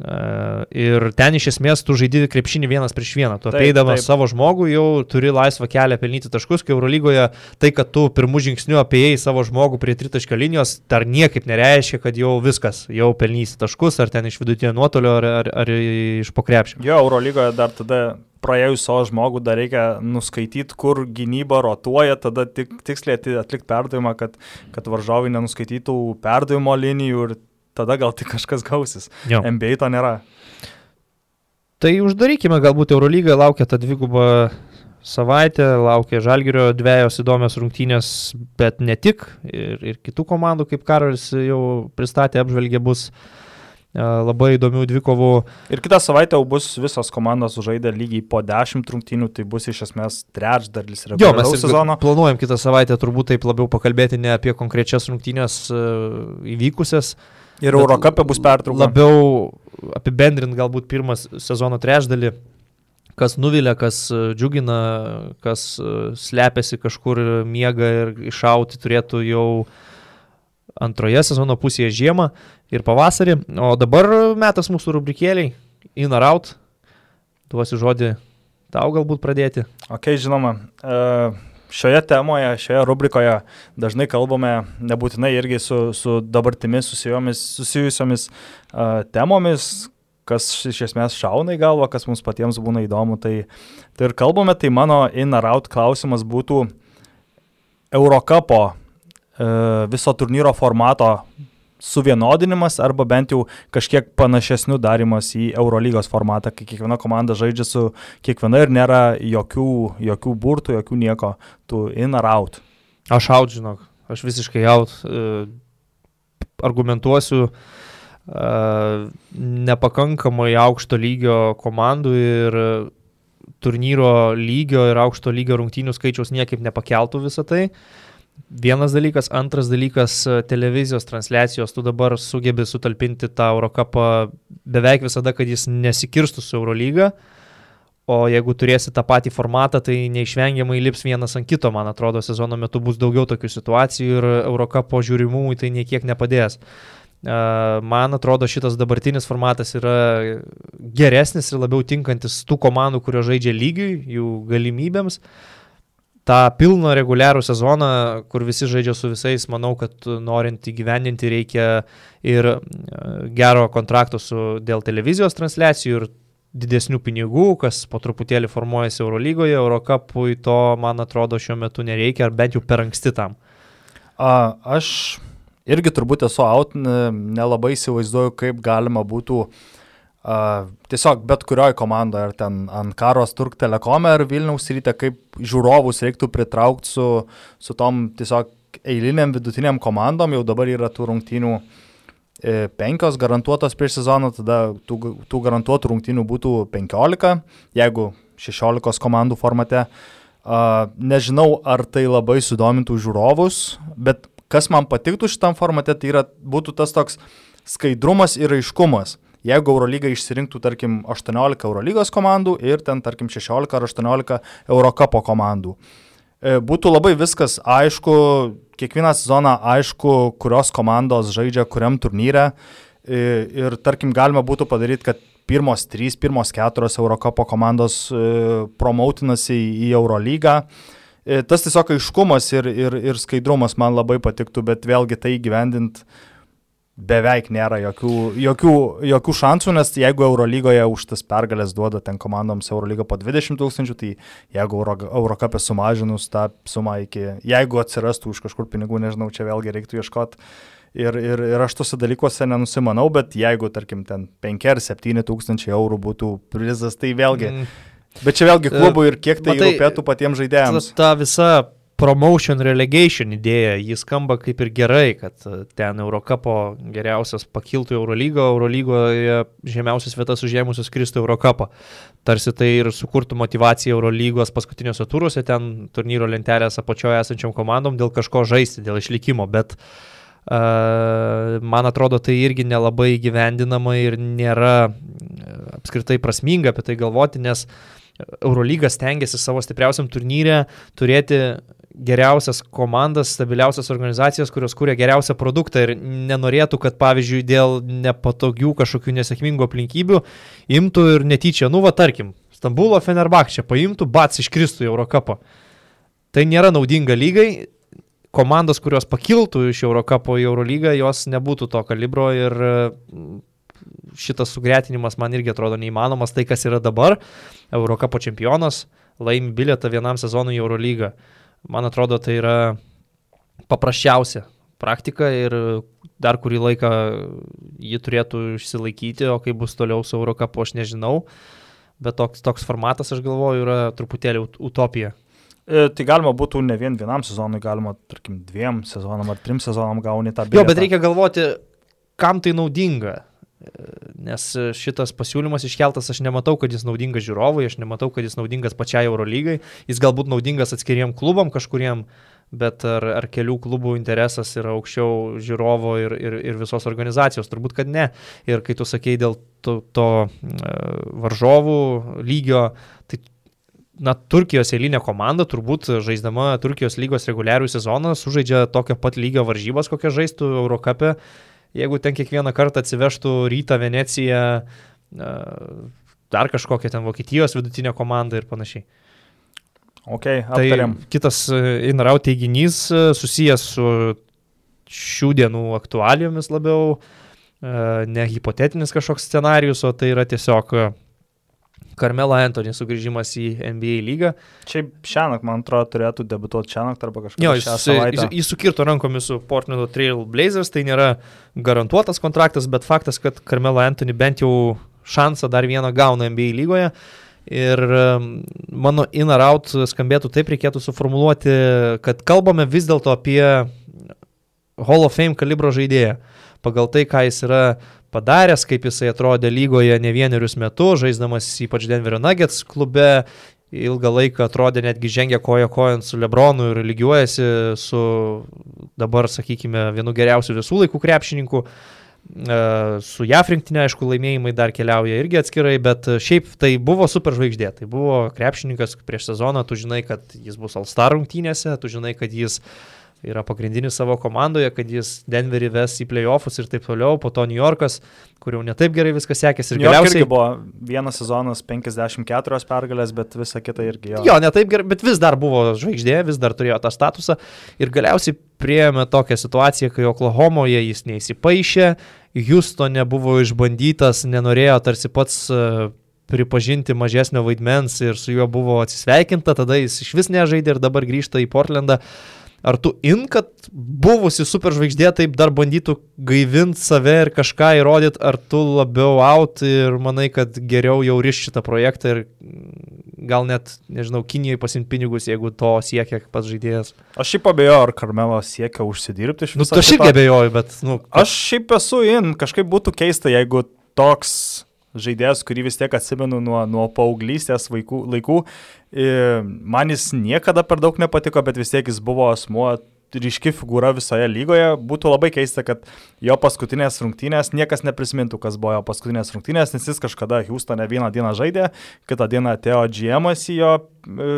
Speaker 1: ir ten iš esmės tu žaidži krepšinį vienas prieš vieną. Tu apeidamas savo žmogų jau turi laisvą kelią pelnyti taškus, kai Eurolygoje tai, kad tu pirmų žingsnių apiejai savo žmogų prie tritaškio linijos, dar niekaip nereiškia, kad jau viskas, jau pelnysi taškus, ar ten iš vidutinio nuotolio, ar, ar, ar iš pokrepšio.
Speaker 2: Jo, Eurolygoje dar tada praėjus savo žmogų dar reikia nuskaityti, kur gynyba rotuoja, tada tik, tiksliai atlikti perdavimą, kad, kad varžovai nenuskaitytų perdavimo linijų ir tada gal tik kažkas gausis.
Speaker 1: Jo.
Speaker 2: NBA to nėra.
Speaker 1: Tai uždarykime, galbūt Eurolygą laukia ta dviguba savaitė, laukia Žalgirio dviejos įdomios rungtynės, bet ne tik, ir, ir kitų komandų, kaip Karolis jau pristatė, apžvelgė, bus e, labai įdomių dvikovų.
Speaker 2: Ir kitą savaitę jau bus visos komandos sužaidę lygiai po 10 rungtynių, tai bus iš esmės trečdalis
Speaker 1: Jo, mes
Speaker 2: reguliaraus
Speaker 1: ir
Speaker 2: sezono.
Speaker 1: planuojam kitą savaitę turbūt taip labiau pakalbėti ne apie konkrečias rungtynės e, įvykusias,
Speaker 2: Ir Eurocapė bus pertrauka.
Speaker 1: labiau apibendrint galbūt pirmas sezono trečdalį, kas nuvilia, kas e, džiugina, kas e, slepiasi kažkur ir miega ir iššauti turėtų jau antroje sezono pusėje žiemą ir pavasarį. O dabar metas mūsų rubrikėliai, in or out. Duosiu žodį tau galbūt pradėti.
Speaker 2: Ok, žinoma. e, Šioje temoje, šioje rubrikoje dažnai kalbame nebūtinai irgi su, su dabartimis susijusiomis uh, temomis, kas iš esmės šauna į galvą, kas mums patiems būna įdomu. Tai, tai ir kalbame, tai mano in or out klausimas būtų Eurocapo uh, viso turnyro formato suvienodinimas arba bent jau kažkiek panašesnių darimas į Eurolygos formatą, kai kiekviena komanda žaidžia su kiekviena ir nėra jokių, jokių burtų, jokių nieko, tu in ar out.
Speaker 1: Aš out, žinok, aš visiškai out. e, Argumentuosiu e, nepakankamai aukšto lygio komandų ir turnyro lygio ir aukšto lygio rungtynių skaičiaus niekaip nepakeltų visą tai. Vienas dalykas, antras dalykas e, - televizijos transliacijos, tu dabar sugebi sutalpinti tą Eurocapą beveik visada, kad jis nesikirstų su Eurolyga, o jeigu turėsi tą patį formatą, tai neišvengiamai lips vienas ant kito, man atrodo, sezono metu bus daugiau tokių situacijų ir Eurocapo žiūrimumui tai niekiek nepadės. E, Man atrodo, šitas dabartinis formatas yra geresnis ir labiau tinkantis tų komandų, kurios žaidžia lygiui, jų galimybėms tą pilną reguliarų sezoną, kur visi žaidžia su visais, manau, kad norint įgyvendinti reikia ir e, gero kontrakto su, dėl televizijos transliacijų ir didesnių pinigų, kas po truputėlį formuojasi Eurolygoje, Eurocapui to, man atrodo, šiuo metu nereikia, ar bent jau per anksti tam.
Speaker 2: A, aš irgi turbūt esu out, nelabai įsivaizduoju, kaip galima būtų a, tiesiog bet kurioje komandoje, ar ten ant karos Turk Telekome ar Vilniaus ryte, kaip žiūrovus reiktų pritraukti su, su tom tiesiog eiliniam vidutiniam komandom, jau dabar yra tų rungtynių e, penkios garantuotos prieš sezoną, tada tų, tų garantuotų rungtynių būtų 15, jeigu 16 komandų formate. Uh, nežinau, ar tai labai sudomintų žiūrovus, bet kas man patiktų šitam formate, tai yra, būtų tas toks skaidrumas ir aiškumas. Jeigu Eurolyga išsirinktų, tarkim, 18 Eurolygos komandų ir ten, tarkim, 16 ar 18 Eurocapo komandų. E, Būtų labai viskas aišku, kiekvieną sezoną aišku, kurios komandos žaidžia kuriam turnyre. E, Ir tarkim, galima būtų padaryti, kad pirmos trys, pirmos keturios Eurocapo komandos e, promautinasi į, Eurolygą. Tas tiesiog aiškumas ir, ir, ir skaidrumas man labai patiktų, bet vėlgi tai gyvendint beveik nėra jokių, jokių, jokių šansų, nes jeigu Eurolygoje už tas pergalės duoda ten komandoms Eurolyga po 20 tūkstančių, tai jeigu Euro, Eurocapė sumažinus tą sumą iki, jeigu atsirastų už kažkur pinigų, nežinau, čia vėlgi reiktų ieškoti. Ir, ir, ir aš tuose dalykuose nenusimanau, bet jeigu, tarkim, ten 5 ar 7 tūkstančiai eurų būtų prizas, tai vėlgi.
Speaker 1: Mm.
Speaker 2: Bet čia vėlgi klubų ir kiek tai
Speaker 1: Matai,
Speaker 2: rūpėtų patiems žaidėjams.
Speaker 1: ta visa promotion relegation idėja, jis skamba kaip ir gerai, kad e, ten Eurocapo geriausias pakiltų į Eurolygą, Eurolygoje žemiausias vietas užėmusios kristų Eurocapą. Tarsi tai ir sukurtų motivaciją Eurolygos paskutiniuose turuose, ten turnyro lentelės apačioje esančiam komandom dėl kažko žaisti, dėl išlikimo, bet uh, man atrodo tai irgi nelabai gyvendinama ir nėra e, apskritai prasminga apie tai galvoti, nes Eurolyga stengiasi savo stipriausiam turnyre turėti geriausias komandas, stabiliausias organizacijas, kurios kūrė geriausią produktą ir nenorėtų, kad pavyzdžiui dėl nepatogių kažkokių nesėkmingų aplinkybių imtų ir netyčia, nu va tarkim, Stambulo Fenerbakčia paimtų, bats iškristų į Eurocapą. Tai nėra naudinga lygai, komandos, kurios pakiltų iš Eurocapo į Eurolygą, jos nebūtų to kalibro ir mm, šitas sugretinimas man irgi atrodo neįmanomas. Tai, kas yra dabar, Eurocapo čempionas, laimi bilietą vienam sezonui į Eurolygą. Man atrodo, tai yra paprasčiausia praktika ir dar kurį laiką ji turėtų išsilaikyti, o kaip bus toliau su Eurocapu, aš nežinau. Bet toks, toks formatas, aš galvoju, yra truputėlį utopija.
Speaker 2: E, tai galima būtų ne vien vienam sezonui, galima, tarkim, dviem sezonam ar trim sezonam gauni tą bilietą.
Speaker 1: Jo, bet reikia galvoti, kam tai naudinga. E, nes šitas pasiūlymas iškeltas, aš nematau, kad jis naudingas žiūrovui, aš nematau, kad jis naudingas pačiai Eurolygai, jis galbūt naudingas atskiriem klubam kažkuriem, bet ar, ar kelių klubų interesas yra aukščiau žiūrovo ir, ir, ir visos organizacijos, turbūt, kad ne. Ir kai tu sakei dėl to, to e, varžovų lygio, tai na, Turkijos eilinė komanda turbūt žaisdama Turkijos lygos reguliarių sezoną sužaidžia tokio pat lygio varžybas, kokią žaistų Eurocapė. Jeigu ten kiekvieną kartą atsivežtų Rytą, Veneciją, dar kažkokią ten Vokietijos vidutinę komandą ir panašiai.
Speaker 2: Ok, aptariam.
Speaker 1: Tai kitas Inarau teiginys susijęs su šių dienų aktualijomis labiau, ne hipotetinis kažkoks scenarius, o tai yra tiesiog Karmelo Anthony sugrįžimas į NBA lygą.
Speaker 2: Čia šiandien, man atrodo, turėtų debituoti šiandien arba kažką.
Speaker 1: Jo, jis, jis, jis sukirto rankomis su Portland Trail Blazers, tai nėra garantuotas kontraktas, bet faktas, kad Karmelo Anthony bent jau šansą dar vieną gauna NBA lygoje. Ir um, mano in or out skambėtų taip, reikėtų suformuoluoti, kad kalbame vis dėlto apie Hall of Fame kalibro žaidėją. Pagal tai, ką jis yra padaręs, kaip jisai atrodė lygoje ne vienerius metus, žaisdamas ypač Denverio Nuggets klube, ilgą laiką atrodė netgi žengia koja kojant su Lebronu ir lygiuojasi su dabar, sakykime, vienu geriausių visų laikų krepšininkų. E, su JAF rinktinė, aišku, laimėjimai dar keliauja irgi atskirai, bet šiaip tai buvo super žvaigždė. Tai buvo krepšininkas prieš sezoną, tu žinai, kad jis bus All-Star rungtynėse, tu žinai, kad jis uh, yra pagrindinis savo komandoje, kad jis Denverį ves į playoffus ir taip toliau, po to New Yorkas, kur jau netaip gerai viskas sekėsi.
Speaker 2: Ir galiausiai buvo vienas sezonas 54 pergalės, bet visa kita irgi
Speaker 1: jo. Jo, netaip gerai, bet vis dar buvo žvaigždė, vis dar turėjo tą statusą. Ir galiausiai prieėmė tokią situaciją, kai Oklahomoje jis neįsipaišė, Houstone buvo išbandytas, nenorėjo tarsi pats e, pripažinti mažesnio vaidmens ir su juo buvo atsisveikinta, tada jis iš vis nežaidė ir dabar grįžta į Portlandą. Uh, Ar tu in, kad buvusi superžvaigždė taip dar bandytų gaivinti save ir kažką įrodyti, ar tu labiau out ir manai, kad geriau jau riš šitą projektą ir gal net, nežinau, Kinijai pasimti pinigus, jeigu to siekia pats žaidėjas.
Speaker 2: Aš šiaip abejoju, ar Karmelo siekia užsidirbti iš
Speaker 1: viso. Nu, aš irgi abejoju, bet, nu.
Speaker 2: Kad... Aš šiaip esu in, kažkaip būtų keista, jeigu toks žaidėjas, kurį vis tiek atsimenu nuo, nuo paauglystės vaikų, laikų. Man jis niekada per daug nepatiko, bet vis tiek jis buvo asmuo ryški figūra visoje lygoje. Būtų labai keista, kad jo paskutinės rungtynės niekas neprisimintų, kas buvo jo paskutinės rungtynės, nes jis kažkada Houstone vieną dieną žaidė, kitą dieną atėjo GM į jo e,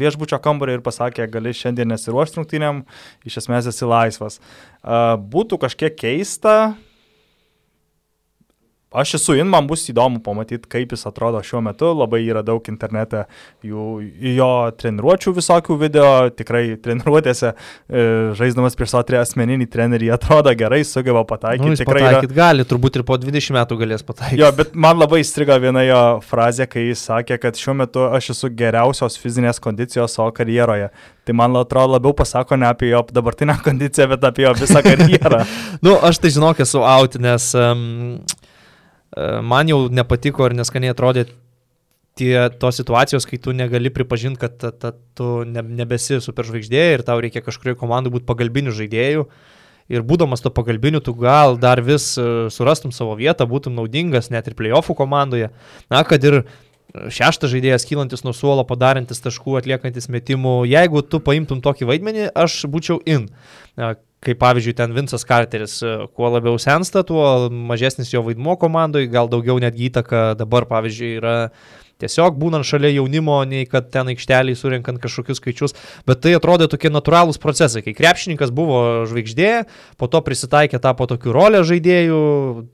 Speaker 2: viešbučio kambarį ir pasakė, gali šiandien nesiruošti rungtynėm, iš esmės esi laisvas. E, būtų kažkiek keista, Aš esu in, man bus įdomu pamatyti, kaip jis atrodo šiuo metu. Labai yra daug internete jų, jo treniruočių visokių video, tikrai treniruotėse, e, žaisdamas prieš savo asmeninį trenerį, atrodo gerai, sugeba pataikyti.
Speaker 1: Nu, tikrai pataikyti yra... gali, turbūt ir po 20 metų galės pataikyti.
Speaker 2: Jo, bet man labai įstrigo viena jo frazė, kai jis sakė, kad šiuo metu aš esu geriausios fizinės kondicijos savo karjeroje. Tai man atrodo labiau pasako ne apie jo dabartinę kondiciją, bet apie jo visą karjerą.
Speaker 1: nu, aš tai žinok, esu out, nes um, man jau nepatiko ir neskaniai atrodė tie tos situacijos, kai tu negali pripažinti, kad ta, ta, tu ne, nebesi superžvaigždė ir tau reikia kažkurioje komandai būti pagalbiniu žaidėju. Ir būdamas to pagalbiniu, tu gal dar vis e, surastum savo vietą, būtum naudingas net ir playoffų komandoje. Na, kad ir šeštas žaidėjas kylantis nuo suolo, padarantis taškų, atliekantis metimų, jeigu tu paimtum tokį vaidmenį, aš būčiau in kaip pavyzdžiui ten Vincas Carteris, e, kuo labiau sensta, tuo mažesnis jo vaidmuo komandai, gal daugiau netgi įtaka dabar, pavyzdžiui, yra tiesiog būnant šalia jaunimo, nei kad ten aikšteliai surinkant kažkokius skaičius, bet tai atrodė tokie natūralūs procesai, kai krepšininkas buvo žvaigždė, po to prisitaikė tapo tokių rolę žaidėjų,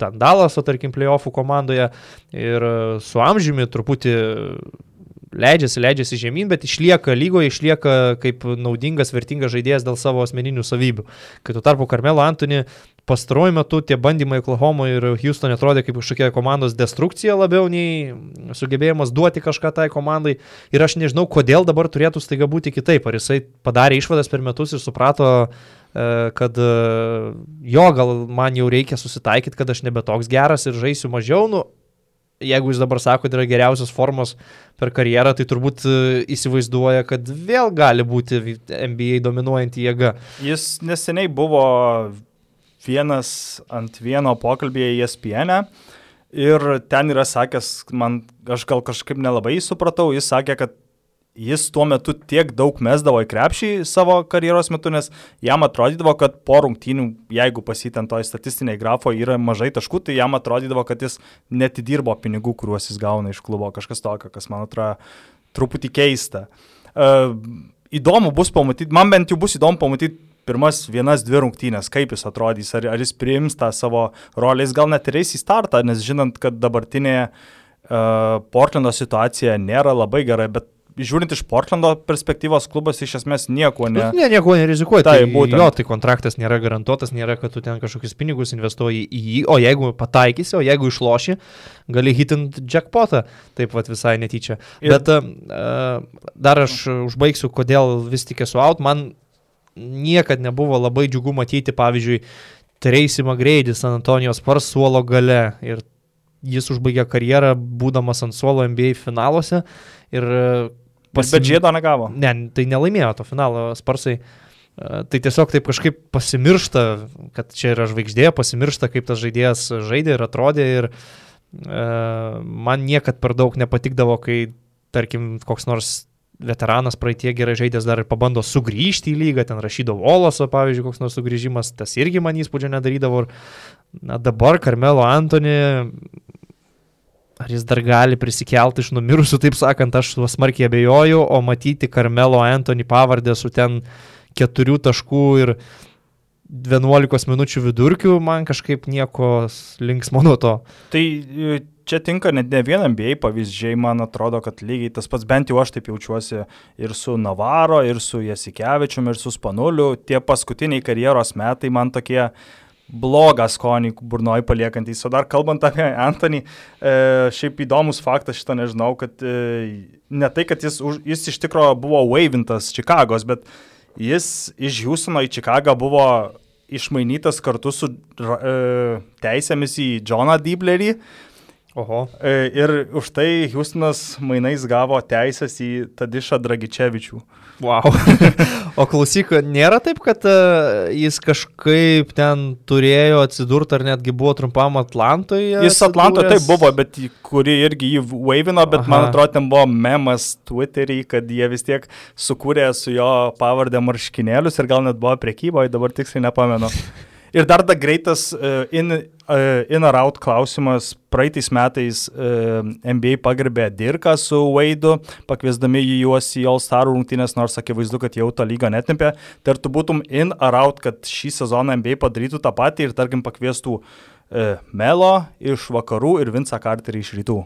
Speaker 1: ten Dalaso, tarkim, playoffų komandoje ir su amžiumi truputį leidžiasi, leidžiasi žemyn, bet išlieka lygoje, išlieka kaip naudingas, vertingas žaidėjas dėl savo asmeninių savybių. Kai tuo tarpu Karmelo Antoni pastaruoju metu tie bandymai Oklahoma ir Houston atrodė kaip kažkokia komandos destrukcija labiau nei sugebėjimas duoti kažką tai komandai. Ir aš nežinau, kodėl dabar turėtų staiga būti kitaip. Ar jisai padarė išvadas per metus ir suprato, e, kad e, jo, gal man jau reikia susitaikyti, kad aš nebe toks geras ir žaisiu mažiau. Nu, jeigu jis dabar sako, kad yra geriausios formos per karjerą, tai turbūt e, įsivaizduoja, kad vėl gali būti NBA dominuojanti jėga.
Speaker 2: Jis neseniai buvo vienas ant vieno pokalbėje ESPN. E, ir ten yra sakęs, man aš gal kažkaip nelabai supratau, jis sakė, kad jis tuo metu tiek daug mesdavo į krepšį savo karjeros metu, nes jam atrodydavo, kad po rungtynių, jeigu pasitent toj statistiniai grafo yra mažai taškų, tai jam atrodydavo, kad jis netidirbo pinigų, kuriuos jis gauna iš klubo, kažkas tokio, kas man atrodo truputį keista. Uh, įdomu bus pamatyti, man bent jau bus įdomu pamatyti pirmas vienas, dvi rungtynės, kaip jis atrodys, ar, ar jis priims tą savo rolę, jis gal net ir eis į startą, nes žinant, kad dabartinė uh, Portlando situacija nėra labai gera, bet žiūrint iš Portlando perspektyvos, klubas iš esmės nieko ne...
Speaker 1: Ne, nieko nerizikuoja. Tai, tai būtent. jo, tai kontraktas nėra garantuotas, nėra, kad tu ten kažkokius pinigus investuoji į jį, o jeigu pataikysi, o jeigu išloši, gali hitint jackpotą, taip pat visai netyčia. Ir... Bet uh, dar aš užbaigsiu, kodėl vis tik esu out. Man niekad nebuvo labai džiugu matyti, pavyzdžiui, McGrady San Antonijos Spurs suolo gale ir jis užbaigė karjerą būdamas ant suolo NBA finaluose ir
Speaker 2: Pasim... Bet žiedo negavo.
Speaker 1: Ne, tai nelaimėjo to finalo Sparsai. Tai tiesiog taip kažkaip pasimiršta, kad čia yra žvaigždė, pasimiršta, kaip tas žaidėjas žaidė ir atrodė. Ir uh, man niekad per daug nepatikdavo, kai, tarkim, koks nors veteranas praeitie gerai žaidęs dar ir pabando sugrįžti į lygą, ten rašydo Voloso, pavyzdžiui, koks nors sugrįžimas, tas irgi man įspūdžio nedarydavo. Ir na, dabar Karmelo Antoni Ar jis dar gali prisikelti iš numirusių, taip sakant, aš smarkiai abejoju, o matyti Karmelo Anthony pavardę su ten keturių taškų ir 11 minučių vidurkių, man kažkaip nieko linksmo nuo to.
Speaker 2: Tai e, čia tinka net ne vienam bei pavyzdžiai, man atrodo, kad lygiai tas pats, bent jau aš taip jaučiuosi ir su Navaro, ir su Jasikevičium, ir su Spanuliu. Tie paskutiniai karjeros metai man tokie blogą skonį burnoj paliekantys. O dar kalbant apie Antonį, e, šiaip įdomus faktas šitą nežinau, kad e, ne tai, kad jis, už, jis iš tikrųjų buvo waivintas Čikagos, bet jis iš Houstono į Čikagą buvo išmainytas kartu su e, teisėmis į Johną Diblerį.
Speaker 1: Oho.
Speaker 2: E, ir už tai Houstonas mainais gavo teisės į Tadišą Dragičevičių.
Speaker 1: Wow. o klausyk, nėra taip, kad uh, jis kažkaip ten turėjo atsidurti ar netgi buvo trumpam Atlantoje?
Speaker 2: Jis Atlantoje taip buvo, bet kuri irgi jį waivino, bet Aha. man atrodo, ten buvo memas Twitter'į, kad jie vis tiek sukūrė su jo pavardė marškinėlius ir gal net buvo prekyboje, dabar tiksliai nepamenu. Ir dar da greitas uh, in, uh, in or out klausimas. Praeitais metais uh, e, NBA pagerbė Dirką su Waidu, pakviesdami juos į All Star rungtynės, nors akivaizdu, kad jau tą lygą netempė. Tai ar tu būtum in or out, kad šį sezoną NBA padarytų tą patį ir, tarkim, pakviestų uh, Melo iš vakarų ir Vince Carterį iš rytų?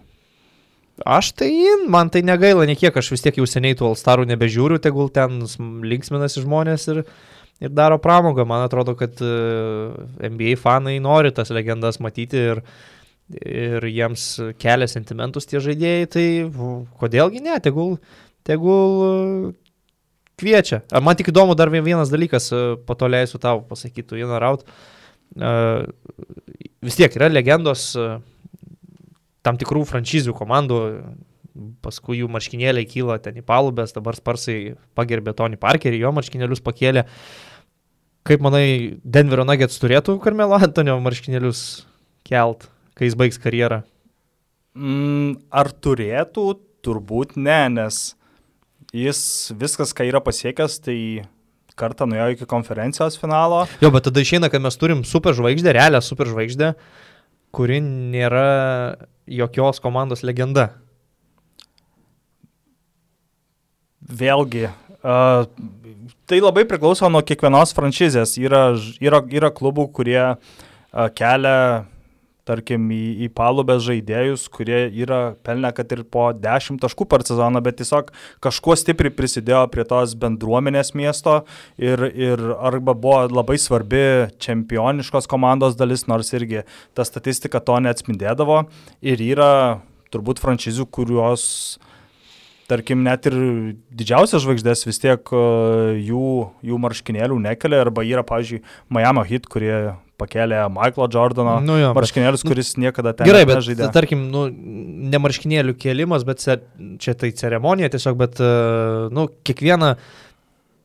Speaker 1: Aš tai, man tai negaila, niekiek, aš vis tiek jau seniai tų Alstarų nebežiūriu, tegul ten linksminasi žmonės ir uh, ir daro pramogą. Man atrodo, kad e, NBA fanai nori tas legendas matyti ir, ir jiems kelia sentimentus tie žaidėjai, tai kodėlgi ne, tegul, tegul e, kviečia. Man tik įdomu dar vienas dalykas, e, po to leisiu tau pasakyti, in or out. Vis tiek yra legendos tam tikrų franšizių komandų, paskui jų marškinėliai kyla ten į palubės, dabar sparsai pagerbė Tony Parkerį, jo marškinėlius pakėlė. Kaip manai, Denverio Nuggets turėtų Karmelo Antonio marškinėlius kelt, kai jis baigs karjerą?
Speaker 2: Mm, ar turėtų? Turbūt ne, nes jis viskas, ką yra pasiekęs, tai kartą nuėjo iki konferencijos finalo.
Speaker 1: Jo, bet tada išeina, kad mes turim superžvaigždę, realią superžvaigždę, kuri nėra jokios komandos legenda.
Speaker 2: vėlgi, uh, tai labai priklauso nuo kiekvienos franšizės. Yra, yra, yra klubų, kurie uh, kelia tarkim, į, į palubės žaidėjus, kurie yra pelnę, kad ir po 10 taškų per sezoną, bet tiesiog kažkuo stipriai prisidėjo prie tos bendruomenės miesto ir, ir arba buvo labai svarbi čempioniškos komandos dalis, nors irgi ta statistika to neatspindėdavo. Ir yra turbūt franšizių, kurios tarkim, net ir didžiausias žvaigždės vis tiek jų, jų marškinėlių nekelia, arba yra, pavyzdžiui, Miami hit, kurie pakėlė Michaelo Jordano nu jo, marškinėlius, bet, kuris niekada ten
Speaker 1: gerai, bet, nežaidė. Tarkim, nu, ne marškinėlių kėlimas, bet čia tai ceremonija tiesiog, bet nu, kiekvieną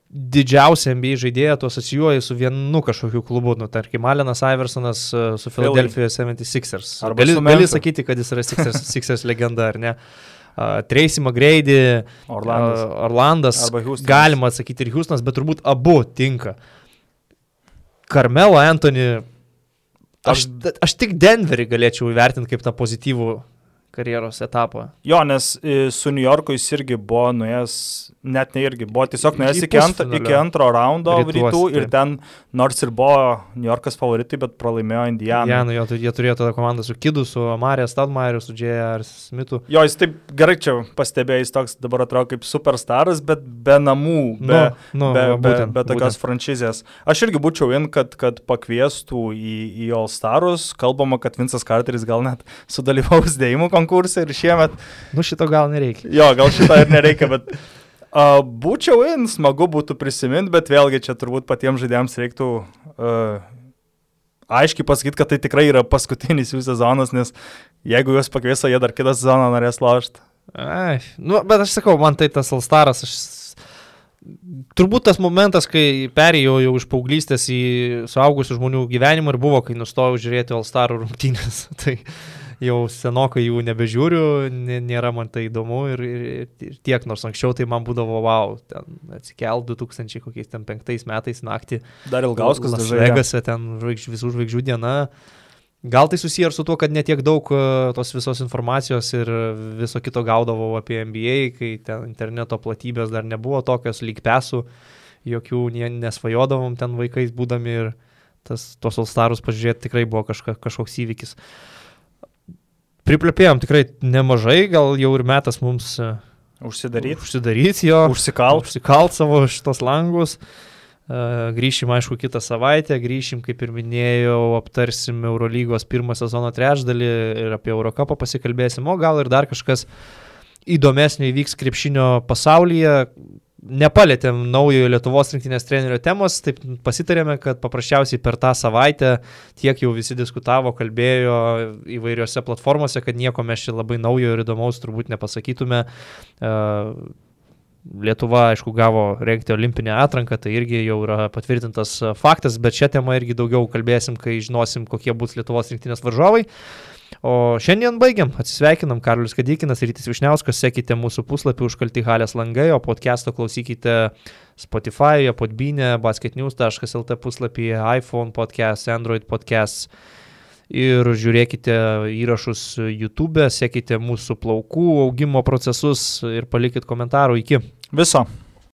Speaker 1: didžiausią NBA žaidėją tu asocijuoji su vienu kažkokiu klubu, nu, tarkim, Alenas Iversonas su Philadelphia 76ers. Arba gali, gali sakyti, kad jis yra Sixers, Sixers legenda, ar ne? Uh, Tracy McGrady, Orlandas, Orlandas galima atsakyti ir Houstonas, bet turbūt abu tinka. Karmelo Anthony. Aš, aš tik Denverį galėčiau įvertinti kaip tą pozityvų karjeros etapą.
Speaker 2: Jo, nes e, su New Yorku jis irgi buvo nuėjęs net ne irgi, buvo tiesiog nuėjęs iki, ant, iki antro raundo rytus, rytų ir taip. ten, nors ir buvo New Yorkas favoritai, bet pralaimėjo Indianą.
Speaker 1: Indianą, jo, tai jie turėjo tada komandą su Kidu, su Marija Stadmairu, su J.R. Smithu.
Speaker 2: Jo, jis taip gerai čia pastebėjo, jis toks dabar atrodo kaip superstaras, bet be namų, be, nu, nu, be, be, būtent, be tokios būtent. franšizės. Aš irgi būčiau in, kad, kad pakviestų į, į All Starus, kalbama, kad Vincas Carteris gal net sudalyvaus dėjimų konkursą ir šiemet.
Speaker 1: Nu šito gal nereikia.
Speaker 2: Jo, gal šito ir nereikia, bet Uh, būčiau in, smagu būtų prisiminti, bet vėlgi čia turbūt patiems žaidėjams reiktų uh, aiškiai pasakyti, kad tai tikrai yra paskutinis jų sezonas, nes jeigu juos pakviesa, jie dar kitą sezoną norės lošti.
Speaker 1: Ai, nu, bet aš sakau, man tai tas Alstaras, aš turbūt tas momentas, kai perėjau jau iš paauglystės į suaugusių žmonių gyvenimą ir buvo, kai nustojau žiūrėti Alstarų rungtynės. tai jau senokai jų nebežiūriu, nėra man tai įdomu ir, ir, ir tiek, nors anksčiau tai man būdavo, wow, ten atsikel 2005 metais naktį.
Speaker 2: Dar ilgauskas,
Speaker 1: Las Vegase, ten žvaigž, visų žvaigždžių diena. Gal tai susiję ir su tuo, kad netiek daug e, tos visos informacijos ir viso kito gaudavau apie NBA, kai ten interneto platybės dar nebuvo tokios lyg pesų, jokių nesvajodavom ten vaikais būdami ir tas, tos Alstarus pažiūrėti tikrai buvo kažka, kažkoks įvykis. Uh, Priplėpėjom tikrai nemažai, gal jau ir metas mums
Speaker 2: užsidaryti.
Speaker 1: Užsidaryti jo.
Speaker 2: Užsikalt.
Speaker 1: Užsikalt savo šitos langus. Grįšim, aišku, kitą savaitę, grįšim, kaip ir minėjau, aptarsim Eurolygos pirmą sezono trečdalį ir apie Eurocapą pasikalbėsim, o gal ir dar kažkas įdomesnio įvyks krepšinio pasaulyje, nepalėtėm naujojo Lietuvos rinktinės trenerio temos, taip pasitarėme, kad paprasčiausiai per tą savaitę tiek jau visi diskutavo, kalbėjo įvairiose platformose, kad nieko mes čia labai naujo ir įdomaus turbūt nepasakytume. Lietuva, aišku, gavo renkti olimpinę atranką, tai irgi jau yra patvirtintas faktas, bet šią temą irgi daugiau kalbėsim, kai žinosim, kokie bus Lietuvos rinktinės varžovai. O šiandien baigiam, atsisveikinam, Karlius Kadykinas, Rytis Višniauskas, sekite mūsų puslapį užkalti halės langai, o podcast'o klausykite Spotify, Podbinė, basketnews.lt puslapyje, iPhone podcast, Android podcast. Ir žiūrėkite įrašus YouTube, sekite mūsų plaukų augimo procesus ir palikit komentarų iki.
Speaker 2: Viso.